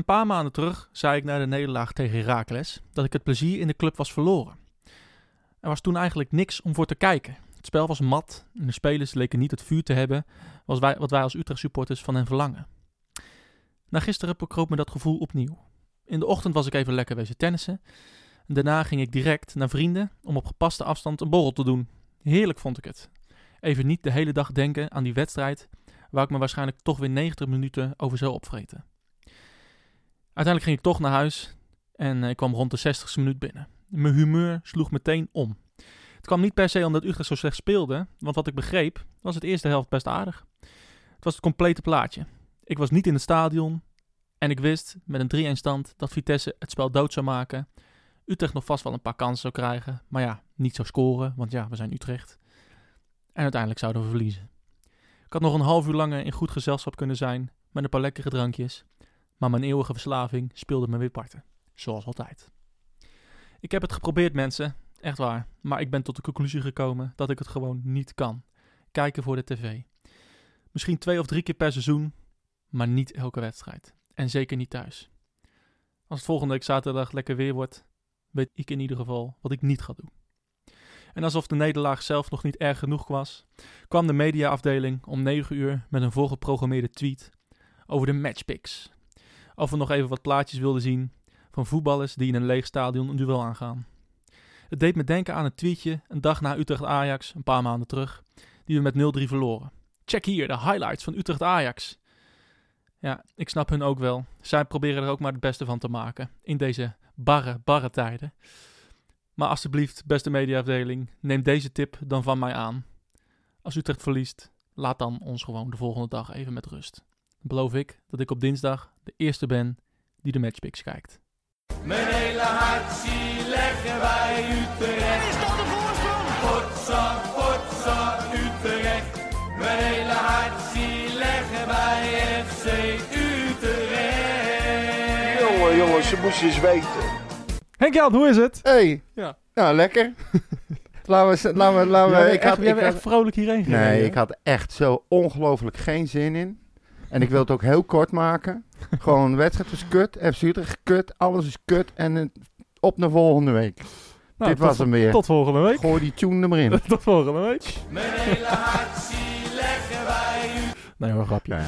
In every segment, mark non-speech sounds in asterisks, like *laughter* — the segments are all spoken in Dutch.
Een paar maanden terug zei ik na de nederlaag tegen Heracles dat ik het plezier in de club was verloren. Er was toen eigenlijk niks om voor te kijken. Het spel was mat en de spelers leken niet het vuur te hebben wat wij als Utrecht supporters van hen verlangen. Na gisteren bekroop me dat gevoel opnieuw. In de ochtend was ik even lekker wezen tennissen. Daarna ging ik direct naar vrienden om op gepaste afstand een borrel te doen. Heerlijk vond ik het. Even niet de hele dag denken aan die wedstrijd waar ik me waarschijnlijk toch weer 90 minuten over zou opvreten. Uiteindelijk ging ik toch naar huis en ik kwam rond de 60ste minuut binnen. Mijn humeur sloeg meteen om. Het kwam niet per se omdat Utrecht zo slecht speelde, want wat ik begreep was het eerste helft best aardig. Het was het complete plaatje. Ik was niet in het stadion en ik wist met een 3-1 stand dat Vitesse het spel dood zou maken. Utrecht nog vast wel een paar kansen zou krijgen, maar ja, niet zou scoren, want ja, we zijn Utrecht. En uiteindelijk zouden we verliezen. Ik had nog een half uur langer in goed gezelschap kunnen zijn met een paar lekkere drankjes, maar mijn eeuwige verslaving speelde me weer parten, zoals altijd. Ik heb het geprobeerd, mensen, echt waar, maar ik ben tot de conclusie gekomen dat ik het gewoon niet kan. Kijken voor de tv. Misschien twee of drie keer per seizoen, maar niet elke wedstrijd. En zeker niet thuis. Als het volgende week zaterdag lekker weer wordt, weet ik in ieder geval wat ik niet ga doen. En alsof de nederlaag zelf nog niet erg genoeg was, kwam de mediaafdeling om 9 uur met een voorgeprogrammeerde tweet over de matchpicks. Of we nog even wat plaatjes wilden zien van voetballers die in een leeg stadion een duel aangaan. Het deed me denken aan een tweetje een dag na Utrecht-Ajax, een paar maanden terug, die we met 0-3 verloren. Check hier de highlights van Utrecht-Ajax. Ja, ik snap hun ook wel. Zij proberen er ook maar het beste van te maken in deze barre, barre tijden. Maar alsjeblieft, beste mediaafdeling, neem deze tip dan van mij aan. Als Utrecht verliest, laat dan ons gewoon de volgende dag even met rust. Dan beloof ik dat ik op dinsdag de eerste ben die de matchpicks kijkt. Mijn hele hart zie leggen wij Utrecht. Is dat de voorsprong? Potsa, potsa, Utrecht. Mijn hele hart zie leggen wij FC Utrecht. Jongen, jongens, ze moesten eens weten. Henk-Jan, hoe is het? Hey. Ja. Nou, lekker. *laughs* laten we, laten we, laten we. Bent ik echt, had, ik had- echt vrolijk hierheen gereden, nee, hè? ik had echt zo ongelooflijk geen zin in. En ik wil het ook heel kort maken. *laughs* Gewoon, wedstrijd was kut. FC Utrecht kut. Alles is kut. En op naar volgende week. Nou, Dit was hem weer. Tot volgende week. Gooi die tune er maar in. *laughs* Tot volgende week. Mijn hele hart zie leggen wij Utrecht. Nee hoor, grapje. Ja.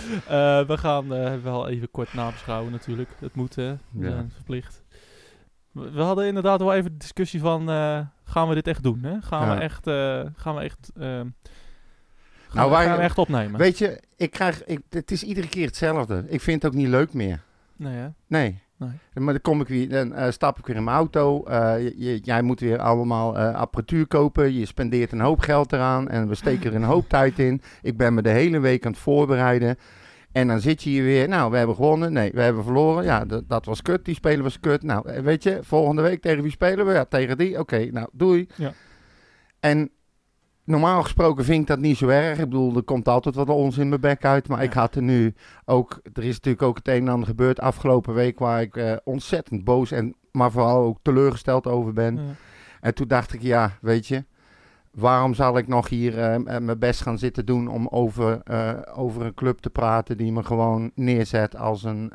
Eh, we gaan eh, wel even kort nabeschouwen natuurlijk. Het moet, hè. We Ja. zijn verplicht. We, we hadden inderdaad wel even de discussie van... eh, gaan we dit echt doen, hè? Gaan Ja. we echt... eh, gaan we echt... gaan, Nou, wij- gaan we echt opnemen? Weet je, ik krijg, ik, het is iedere keer hetzelfde. Ik vind het ook niet leuk meer. Nee, hè? Nee. Nee. Maar dan kom ik weer, dan eh, stap ik weer in mijn auto. eh, je- jij moet weer allemaal eh, apparatuur kopen. Je spendeert een hoop geld eraan. En we steken er een hoop *laughs* tijd in. Ik ben me de hele week aan het voorbereiden. En dan zit je hier weer. Nou, we hebben gewonnen. Nee, we hebben verloren. Ja, dat, was kut. Die spelen was kut. Nou, weet je, volgende week tegen wie spelen we? Ja, tegen die. Oké, nou, doei. Ja. En normaal gesproken vind ik dat niet zo erg. Ik bedoel, er komt altijd wat ons in mijn bek uit. Maar Ja. ik had er nu ook... Er is natuurlijk ook het een en ander gebeurd afgelopen week... waar ik eh, ontzettend boos en... maar vooral ook teleurgesteld over ben. Ja. En toen dacht ik, ja, weet je... Waarom zal ik nog hier eh, mijn best gaan zitten doen om over, eh, over een club te praten die me gewoon neerzet als een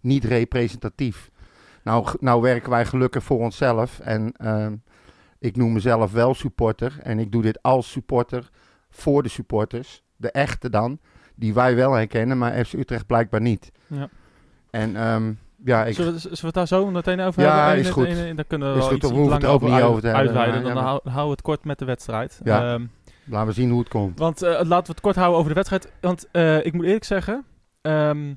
niet representatief? Nou, nou werken wij gelukkig voor onszelf en ehm, ik noem mezelf wel supporter en ik doe dit als supporter voor de supporters, de echte dan, die wij wel herkennen, maar FC Utrecht blijkbaar niet. Ja. En ehm, ja, ik, Zullen, we, zullen we het daar zo meteen over Ja, hebben? is En- goed. daar kunnen we Is goed, iets, we het ook niet over te hebben, uitweiden. Dan ja, hou, houden we het kort met de wedstrijd. Ja. Ehm, laten we zien hoe het komt. Want eh, laten we het kort houden over de wedstrijd. Want eh, ik moet eerlijk zeggen, ehm,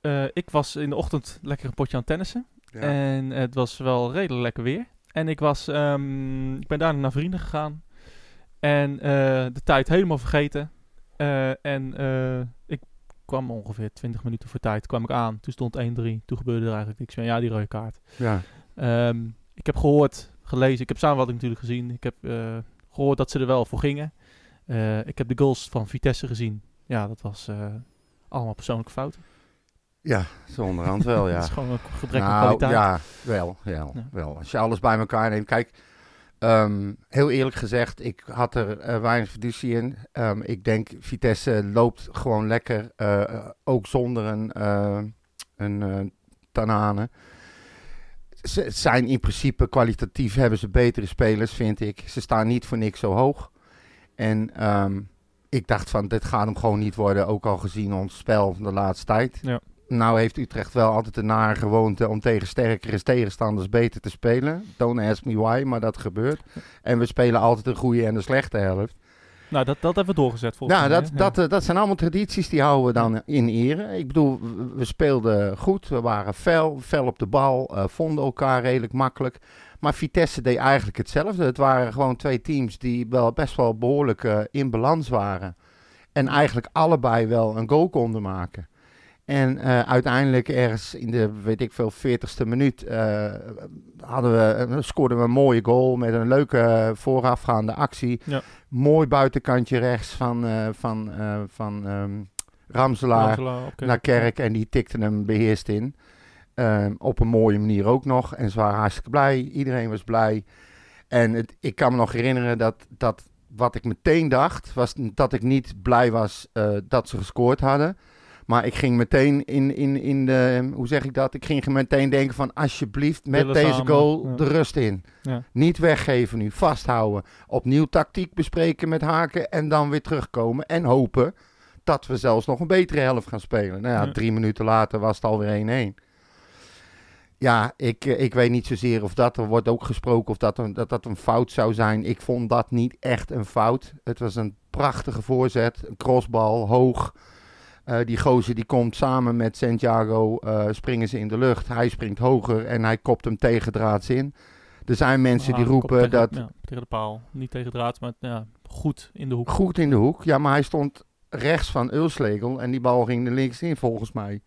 eh, ik was in de ochtend lekker een potje aan tennissen. En het was wel redelijk lekker weer. En ik, was, ehm, ik ben daarna naar vrienden gegaan. En eh, de tijd helemaal vergeten. Eh, en eh, ik kwam ongeveer 20 minuten voor tijd kwam ik aan. Toen stond 1-3. Toen gebeurde er eigenlijk niks meer. Ja, die rode kaart. Ja. Ehm, ik heb gehoord, gelezen, ik heb samenvatting natuurlijk gezien. Ik heb eh, gehoord dat ze er wel voor gingen. Ik heb de goals van Vitesse gezien. Ja, dat was allemaal persoonlijke fouten. Ja, zo onderhand wel, *laughs* ja. Dat is gewoon een gebrek aan nou, kwaliteit. Ja, wel, wel, Ja. wel. Als je alles bij elkaar neemt. Kijk, ehm, heel eerlijk gezegd, ik had er eh, weinig fiducie in. Ehm, ik denk, Vitesse loopt gewoon lekker. eh, ook zonder een, eh, een Tanane. Ze zijn in principe kwalitatief, hebben ze betere spelers, vind ik. Ze staan niet voor niks zo hoog. En ehm, ik dacht van, dit gaat hem gewoon niet worden, ook al gezien ons spel van de laatste tijd. Ja. Nou heeft Utrecht wel altijd een nare gewoonte om tegen sterkere tegenstanders beter te spelen. Don't ask me why, maar dat gebeurt. En we spelen altijd een goede en een slechte helft. Nou, dat, dat hebben we doorgezet volgens Nou, mij. dat, dat, eh, dat zijn allemaal tradities die houden we dan in ere. Ik bedoel, we- we speelden goed, we waren fel, fel op de bal, eh, vonden elkaar redelijk makkelijk. Maar Vitesse deed eigenlijk hetzelfde. Het waren gewoon twee teams die wel best wel behoorlijk eh, in balans waren. En eigenlijk allebei wel een goal konden maken. En eh, uiteindelijk ergens in de, weet ik veel, 40ste minuut eh, hadden we, eh, scoorden we een mooie goal met een leuke voorafgaande actie. Ja. Mooi buitenkantje rechts van, eh, van, van ehm, Ramselaar naar Kerk en die tikte hem beheerst in. Ehm, op een mooie manier ook nog. En ze waren hartstikke blij. Iedereen was blij. En het, ik kan me nog herinneren dat, dat wat ik meteen dacht, was dat ik niet blij was dat ze gescoord hadden. Maar ik ging meteen in, in, in de, hoe zeg ik dat? Ik ging meteen denken van alsjeblieft met Willen deze samen, goal ja. de rust in. Ja. Niet weggeven nu, vasthouden. Opnieuw tactiek bespreken met Haken en dan weer terugkomen. En hopen dat we zelfs nog een betere helft gaan spelen. Nou ja, Ja. drie minuten later was het alweer 1-1. Ja, ik, eh, ik weet niet zozeer of dat, er wordt ook gesproken of dat, een, dat dat een fout zou zijn. Ik vond dat niet echt een fout. Het was een prachtige voorzet, een crossbal, hoog. Eh, die gozer die komt samen met Santiago, eh, springen ze in de lucht. Hij springt hoger en hij kopt hem tegendraads in. Er zijn mensen Ah, die roepen tegen- dat Ja, tegen de paal. Niet tegen draad, maar ja, goed in de hoek. goed in de hoek. Ja, maar hij stond rechts van Ulslegel en die bal ging er links in volgens mij.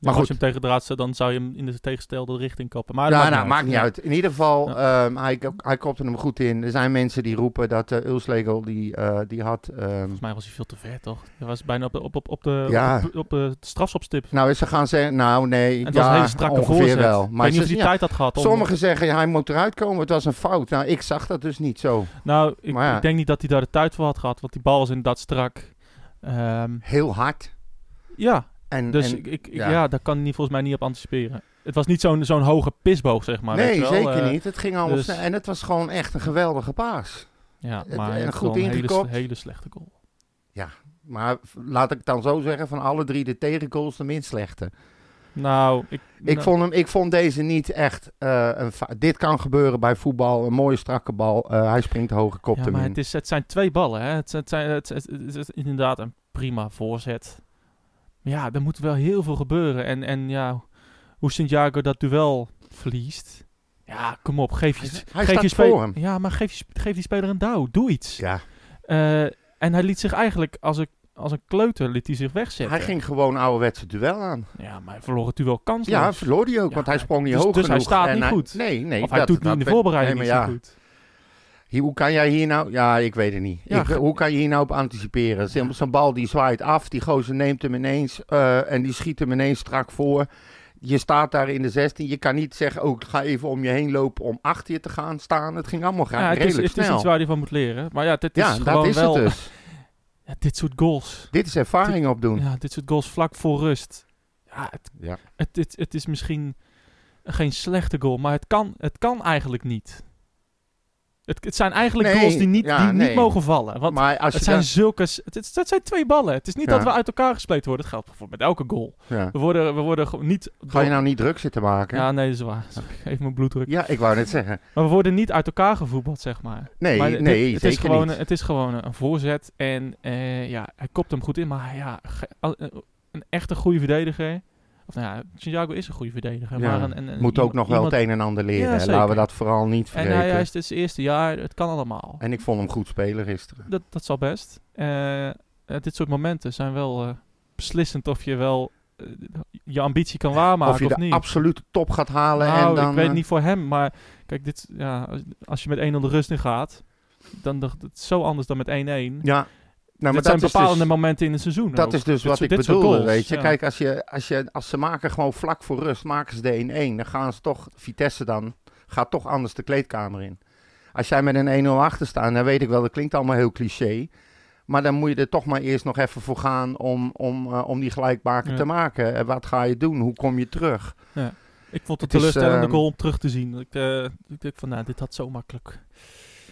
Maar als je hem tegen draad zet, dan zou je hem in de tegenstelde richting kappen. Maar Ja, dat nou, maakt niet uit. In ieder geval, ehm, hij, hij kopte hem goed in. Er zijn mensen die roepen dat uh, Ulslegel, die, eh, die had... ehm, Volgens mij was hij veel te ver, toch? Hij was bijna op de, op, op, op de, Ja. op, op de strafschopstip. nou, ze gaan zeggen, nou nee, En het was een hele strakke voorzet. wel. ik Maar weet niet of hij tijd had gehad. Om, sommigen zeggen, hij moet eruit komen, het was een fout. Nou, ik zag dat dus niet zo. Nou, ik, ik denk niet dat hij daar de tijd voor had gehad. Want die bal was inderdaad strak. Ehm, Heel hard. ja, En, dus en, ik, ik, ja. ja. daar kan niet- volgens mij niet op anticiperen. Het was niet zo'n zo'n hoge pisboog, zeg maar. nee, wel. zeker Eh, niet. Het ging allemaal dus- snel. En het was gewoon echt een geweldige paas. Ja, maar en goed een hele, slechte goal. Maar v- laat ik dan zo zeggen, van alle drie de tegengoals de minst slechte. Nou, ik, Ik, nou, vond hem, ik vond deze niet echt eh, een Dit kan gebeuren bij voetbal. Een mooie strakke bal. Eh, hij springt hoge kop ja, maar het, is, het zijn twee ballen. Hè. Het, het, zijn, het, het- het is inderdaad een prima voorzet. Maar ja, er moet wel heel veel gebeuren. En, en ja, hoe Santiago dat duel verliest. Ja, kom op. Geef je, Hij- hij geef staat je. Ja, maar geef, je, geef die speler een douw. Doe iets. Ja, Eh, en hij liet zich eigenlijk als een, als een kleuter liet hij zich wegzetten. hij ging gewoon ouderwetse duel aan. Ja, maar hij verloor het duel kansloos. Ja, verloor hij ook, Ja, want hij sprong niet dus- hoog dus hij genoeg. staat En niet goed. Nee, nee. of hij dat- doet niet in de voorbereiding nee, niet maar zo ja, goed. Hier, hoe kan jij hier nou... Ja, ik weet het niet. Ja, Ik- ge- hoe kan je hier nou op anticiperen? Zo'n bal die zwaait af, die gozer neemt hem ineens eh, en die schiet hem ineens strak voor. Je staat daar in de 16. Je kan niet zeggen, oh, ik ga even om je heen lopen om achter je te gaan staan. Het ging allemaal graag Ja, het, is, redelijk het is iets waar hij van moet leren. Maar ja, dit is ja, gewoon dat is wel... het dus. *laughs* Ja, dit soort goals. Dit is ervaring opdoen. Ja, dit soort goals vlak voor rust. Ja, het, Ja. het, het, het is misschien geen slechte goal, maar het kan, het kan eigenlijk niet. Het, het zijn eigenlijk Nee, goals die, niet, ja, die nee. niet mogen vallen. Want maar als het zijn zulke... Het, het, het zijn twee ballen. Het is niet Ja. dat we uit elkaar gespleten worden. Dat geldt bijvoorbeeld met elke goal. ja. We worden, we worden niet... Ga je nou niet druk zitten maken? Ja, nee, dat is waar. *laughs* Even mijn bloeddruk. Ja, ik wou net zeggen. Maar we worden niet uit elkaar gevoetbald, zeg maar. Nee, maar dit- nee, het is gewoon, niet. Het is gewoon een voorzet. En eh, ja, hij kopt hem goed in. Maar ja, een echte goede verdediger. Of nou ja, Santiago is een goede verdediger. Ja, maar een, een, een- Moet ook nog wel iemand- het een en ander leren. Ja. Laten we dat vooral niet En vergeten. hij, hij is dus het eerste jaar. Het kan allemaal. En ik vond hem goed spelen gisteren. Dat, dat zal best. Eh, eh, dit soort momenten zijn wel eh, beslissend of je wel je ambitie kan waarmaken of je of de niet. absolute top gaat halen. Nou, en dan, ik weet niet voor hem, maar kijk, dit, ja, als, als je met 1-0 de rust in gaat, dan dat het is zo anders dan met 1-1. Ja, nou, maar zijn dat bepalende dus, momenten in het seizoen. dat ook. is dus Dit wat ik bedoelde, goals, weet je. ja. Kijk, als, je, als, je, als ze maken gewoon vlak voor rust, maken ze de 1-1. Dan gaan ze toch, Vitesse dan, gaat toch anders de kleedkamer in. Als jij met een 1-0 achter staat, dan weet ik wel, dat klinkt allemaal heel cliché. Maar dan moet je er toch maar eerst nog even voor gaan om, om, eh, om die gelijkmaker Ja. te maken. En wat ga je doen? Hoe kom je terug? Ik vond het Het teleurstellende ehm, goal om terug te zien. Ik, eh, ik denk van, nou, dit had zo makkelijk.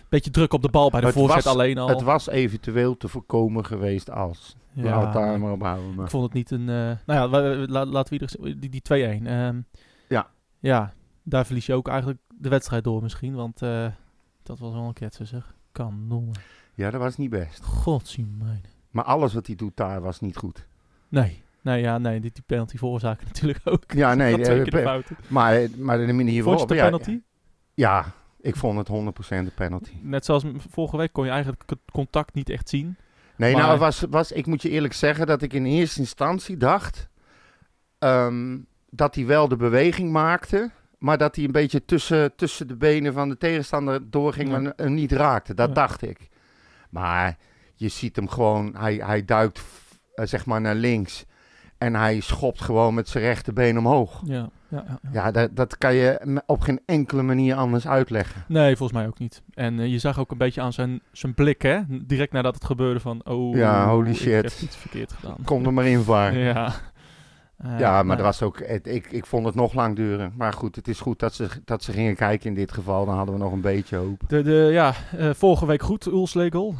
Beetje druk op de bal bij de voorzet alleen al. Het was eventueel te voorkomen geweest als. Ja, Laat daar maar op houden. maar- Ik vond het niet een... eh, nou ja, laten we ieder, die, die 2-1. ehm, Ja. Ja, daar verlies je ook eigenlijk de wedstrijd door misschien. Want eh, dat was wel een ketser zeg. Kanon. Ja, dat was niet best. Godzijdank. Maar alles wat hij doet daar was niet goed. Nee. Nee, ja, nee. Die, die penalty veroorzaken *laughs* natuurlijk ook. Ja, nee, Dat twee eh, keer de fouten. Maar, maar de manier Vond je waarop... het een Ja, penalty? ja, ik vond het 100% een penalty. Net zoals vorige week kon je eigenlijk het contact niet echt zien. Nee, Maar- nou, was, was, ik moet je eerlijk zeggen dat ik in eerste instantie dacht ehm, dat hij wel de beweging maakte, maar dat hij een beetje tussen, tussen de benen van de tegenstander doorging, Ja. maar hem niet raakte. Dat Ja. dacht ik. Maar je ziet hem gewoon, hij, hij duikt eh, zeg maar naar links en hij schopt gewoon met zijn rechterbeen omhoog. Ja, ja, ja, ja. Dat, dat kan je op geen enkele manier anders uitleggen. Nee, volgens mij ook niet. En eh, je zag ook een beetje aan zijn, zijn blik, hè? Direct nadat het gebeurde van... Oh, Ja, holy ik shit. heb iets verkeerd gedaan. Kom er maar in, VAR. *laughs* Ja. Eh, Ja, maar nou, er was ook, het, ik, ik vond het nog lang duren. Maar goed, het is goed dat ze, dat ze gingen kijken in dit geval. Dan hadden we nog een beetje hoop. De, de, ja, eh, vorige week goed, Ulslegel.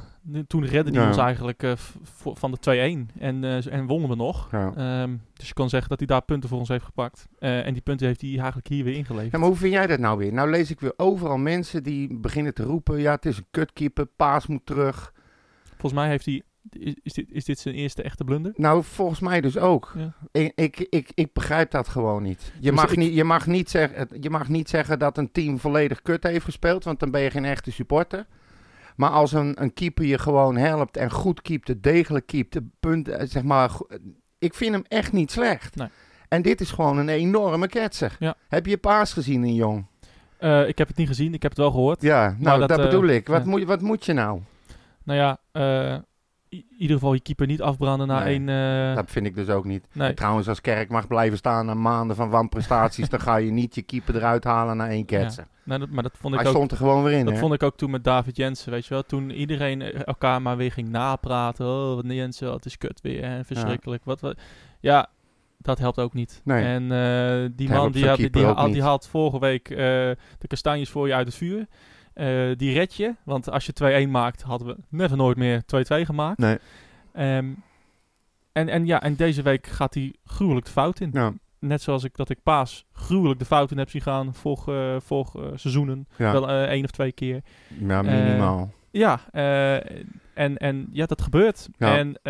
Toen redde hij Ja. ons eigenlijk eh, van de 2-1. En, eh, en wonnen we nog. Ja. Ehm, dus je kan zeggen dat hij daar punten voor ons heeft gepakt. Eh, en die punten heeft hij eigenlijk hier weer ingeleverd. Ja, maar hoe vind jij dat nou weer? Nou lees ik weer overal mensen die beginnen te roepen... ja, het is een kutkeeper, Paas moet terug. Volgens mij heeft hij... Is, is, dit, is dit zijn eerste echte blunder? Nou, volgens mij dus ook. Ja. Ik, ik, ik, ik begrijp dat gewoon niet. Je, Dus mag ik- niet, je, mag niet zeggen, je mag niet zeggen dat een team volledig kut heeft gespeeld... want dan ben je geen echte supporter. Maar als een, een keeper je gewoon helpt en goed keept, degelijk keept... de punten, eh, zeg maar... go- Ik vind hem echt niet slecht. Nee. En dit is gewoon een enorme ketser. Ja. Heb je Paas gezien in Jong? Eh, ik heb het niet gezien, ik heb het wel gehoord. Ja, nou dat, dat, eh, bedoel ik. Wat, ja. moet, je- wat moet je nou? Nou ja, eh, in ieder geval je keeper niet afbranden na Nee, één... eh, Dat vind ik dus ook niet. nee. Trouwens, als Kerk mag blijven staan na maanden van wanprestaties, *laughs* dan ga je niet je keeper eruit halen na één ketsen. Nou, dat, maar dat vond ik Hij ook... stond er gewoon weer in, Dat hè? vond ik ook toen met David Jensen, weet je wel. Toen iedereen eh, elkaar maar weer ging napraten. Oh, wat Jensen, wat is kut weer en verschrikkelijk. Wat, wat. Ja, dat helpt ook niet. Nee. En eh, die Het man die, had, die, had, die haalt vorige week de kastanjes voor je uit het vuur. Eh, die red je, want als je 2-1 maakt, hadden we never nooit meer 2-2 gemaakt. Nee. Ehm, en, en ja, en deze week gaat hij gruwelijk de fout in. Ja, Net zoals ik dat ik Paas gruwelijk de fout in heb zien gaan vorige, vorige eh, seizoenen. ja. Wel één of twee keer. ja minimaal. Ja, en, en ja, dat gebeurt. Ja. En,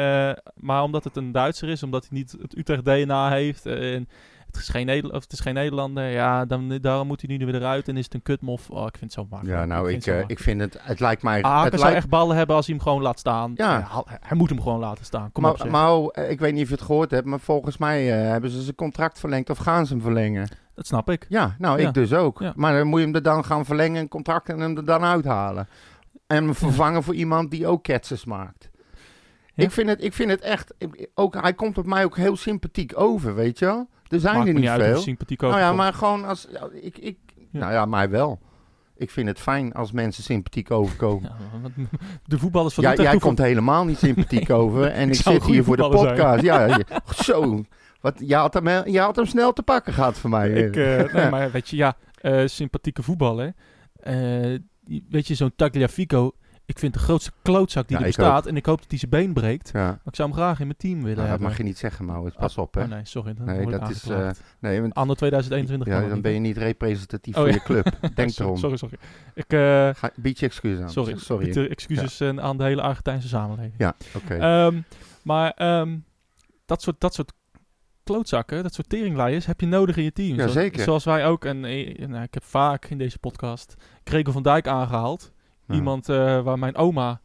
maar omdat het een Duitser is, omdat hij niet het Utrecht DNA heeft, en het is geen, Nederla- of het is geen Nederlander, ja, dan, daarom moet hij nu weer eruit en is het een kutmof. Oh, ik vind het zo makkelijk. ja, nou, vind ik, het zo eh, ik vind het, het lijkt mij... makkelijk. Haken het zou lijkt, echt ballen hebben als hij hem gewoon laat staan. Ja. Ja, hij, hij moet hem gewoon laten staan. Kom op, maar, zeg. maar eh, ik weet niet of je het gehoord hebt, maar volgens mij eh, hebben ze zijn contract verlengd of gaan ze hem verlengen. Dat snap ik. Ja, nou, Ja. ik dus ook. Ja. Maar dan moet je hem er dan gaan verlengen, een contract en hem er dan uithalen. En hem vervangen voor iemand die ook ketsers maakt. Ja. Ik, vind het, ik vind het echt, ik- ook, hij komt op mij ook heel sympathiek over, weet je wel. Er zijn Maakt er niet niet uit veel. hij sympathiek Nou ja, maar gewoon als, ja, ik, ik, Ja. nou ja, mij wel. Ik vind het fijn als mensen sympathiek overkomen. Ja, de voetballers van Ja, jij *laughs* komt helemaal niet sympathiek *laughs* over. En ik, zit hier voor de podcast. Ja, je- zo. Wat, je, had hem, he- je had hem snel te pakken gehad voor mij. Ik, eh, nee, *laughs* maar weet je, ja, eh, sympathieke voetballer. Eh, die- weet je, zo'n Tagliafico. Ik vind de grootste klootzak die Ja, er bestaat. En ik hoop dat hij zijn been breekt. ja. Maar ik zou hem graag in mijn team willen Nou, dat hebben. mag je niet zeggen, Maurits. Pas op, hè. Oh, nee, sorry. Dan Nee, dat is, aangeklaagd. Nee, want, Anno 2021 ja, dan dat ben je niet, representatief Oh, voor je club. *laughs* Denk sorry, erom. Sorry, sorry. Ik, eh, Ga, bied je excuus aan. sorry. Sorry. De excuses eh, aan de hele Argentijnse samenleving. Ja, oké. Ehm, maar ehm, dat, soort, dat soort klootzakken, dat soort teringleiers heb je nodig in je team. Ja, zeker. Zoals wij ook, en eh, nou, ik heb vaak in deze podcast Gregor van Dijk aangehaald. Ja. Iemand eh, waar mijn oma,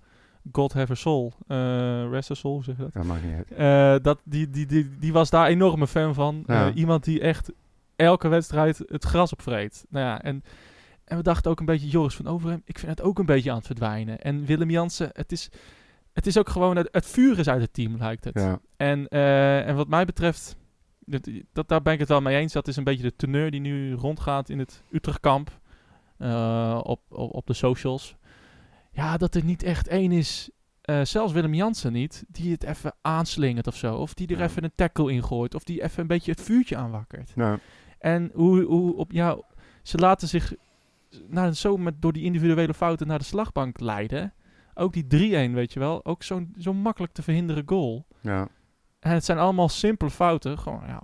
God have her soul, eh rest soul, zeg je dat? Dat mag niet uit. Eh, dat die, die, die, die was daar enorme fan van. Ja. Iemand die echt elke wedstrijd het gras opvreet. Nou ja, en, en we dachten ook een beetje, Joris van Overhem, ik vind het ook een beetje aan het verdwijnen. En Willem Jansen, het is, het is ook gewoon, het, het vuur is uit het team, lijkt het. Ja. En, en wat mij betreft, dat, dat, daar ben ik het wel mee eens. Dat is een beetje de teneur die nu rondgaat in het Utrechtkamp. op, op, op de socials. Ja, dat er niet echt één is eh, zelfs Willem Jansen niet, die het even aanslingert of zo. Of die er Ja. even een tackle in gooit. Of die even een beetje het vuurtje aanwakkert. Ja. En hoe, hoe op, ja, ze laten zich nou, zo met, door die individuele fouten naar de slagbank leiden. Ook die 3-1, weet je wel. Ook zo'n zo makkelijk te verhinderen goal. Ja. En het zijn allemaal simpele fouten. Gewoon, ja.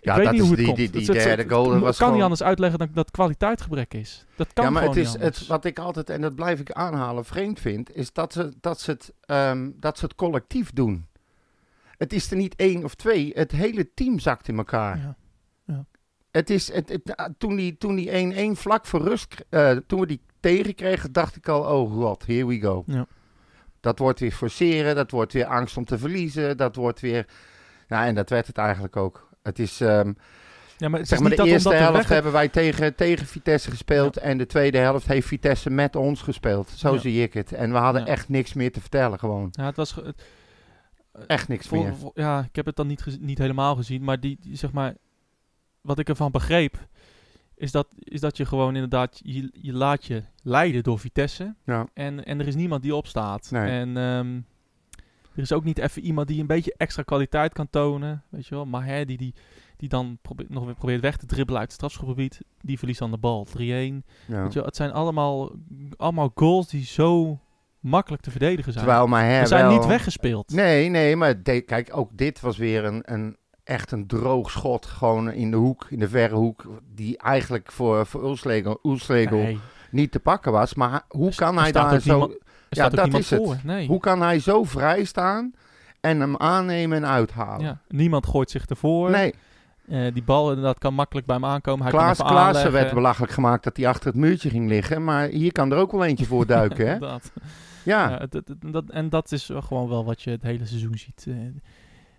Ik Ja, weet dat niet is hoe het die- komt. die- die Het- het- derde goal, dat het was kan niet anders uitleggen dan dat kwaliteitsgebrek is. Dat kan ja, maar het is het, wat ik altijd, en dat blijf ik aanhalen, vreemd vind, is dat ze, dat ze, het, ehm, dat ze het collectief doen. Het is er niet één of twee, het hele team zakt in elkaar. Ja. Het is, het, het- ah, toen die toen die 1-1 vlak voor rust, eh, toen we die tegenkregen, dacht ik al, oh god, here we go. Ja. Dat wordt weer forceren, dat wordt weer angst om te verliezen, dat wordt weer... Nou, en dat werd het eigenlijk ook. Het is, ehm, Ja, maar zeg maar, de eerste er helft weg... hebben wij tegen, tegen Vitesse gespeeld en de tweede helft heeft Vitesse met ons gespeeld. Zo Ja. zie ik het. En we hadden echt niks meer te vertellen, gewoon. Ja, het was... het- Echt niks meer. ja, ik heb het dan niet, niet helemaal gezien, maar die, die, zeg maar, wat ik ervan begreep, is dat, is dat je gewoon inderdaad, je, je laat je leiden door Vitesse Ja. en, en er is niemand die opstaat. Nee. En ehm, er is ook niet even iemand die een beetje extra kwaliteit kan tonen, weet je wel. Maar hè, die, die, die dan probeert, nog weer probeert weg te dribbelen uit het strafschopgebied, die verliest dan de bal. 3-1. Ja. Weet je wel, het zijn allemaal, allemaal goals die zo makkelijk te verdedigen zijn. Terwijl Maher Ze zijn wel... niet weggespeeld. Nee, nee, maar de- kijk, ook dit was weer een, een, echt een droog schot. Gewoon in de hoek, in de verre hoek. Die eigenlijk voor, voor Oelslegel Nee. niet te pakken was. Maar hoe kan hij daar zo... niemand- Ja, dat is het. Nee. Hoe kan hij zo vrij staan en hem aannemen en uithalen? Ja, niemand gooit zich ervoor. Nee, Eh, die bal inderdaad kan makkelijk bij hem aankomen. Hij Klaas, kan Klaassen werd belachelijk gemaakt dat hij achter het muurtje ging liggen. Maar hier kan er ook wel eentje voor *laughs* duiken, hè? Inderdaad. Ja, Ja, dat, en dat is gewoon wel wat je het hele seizoen ziet. Eh,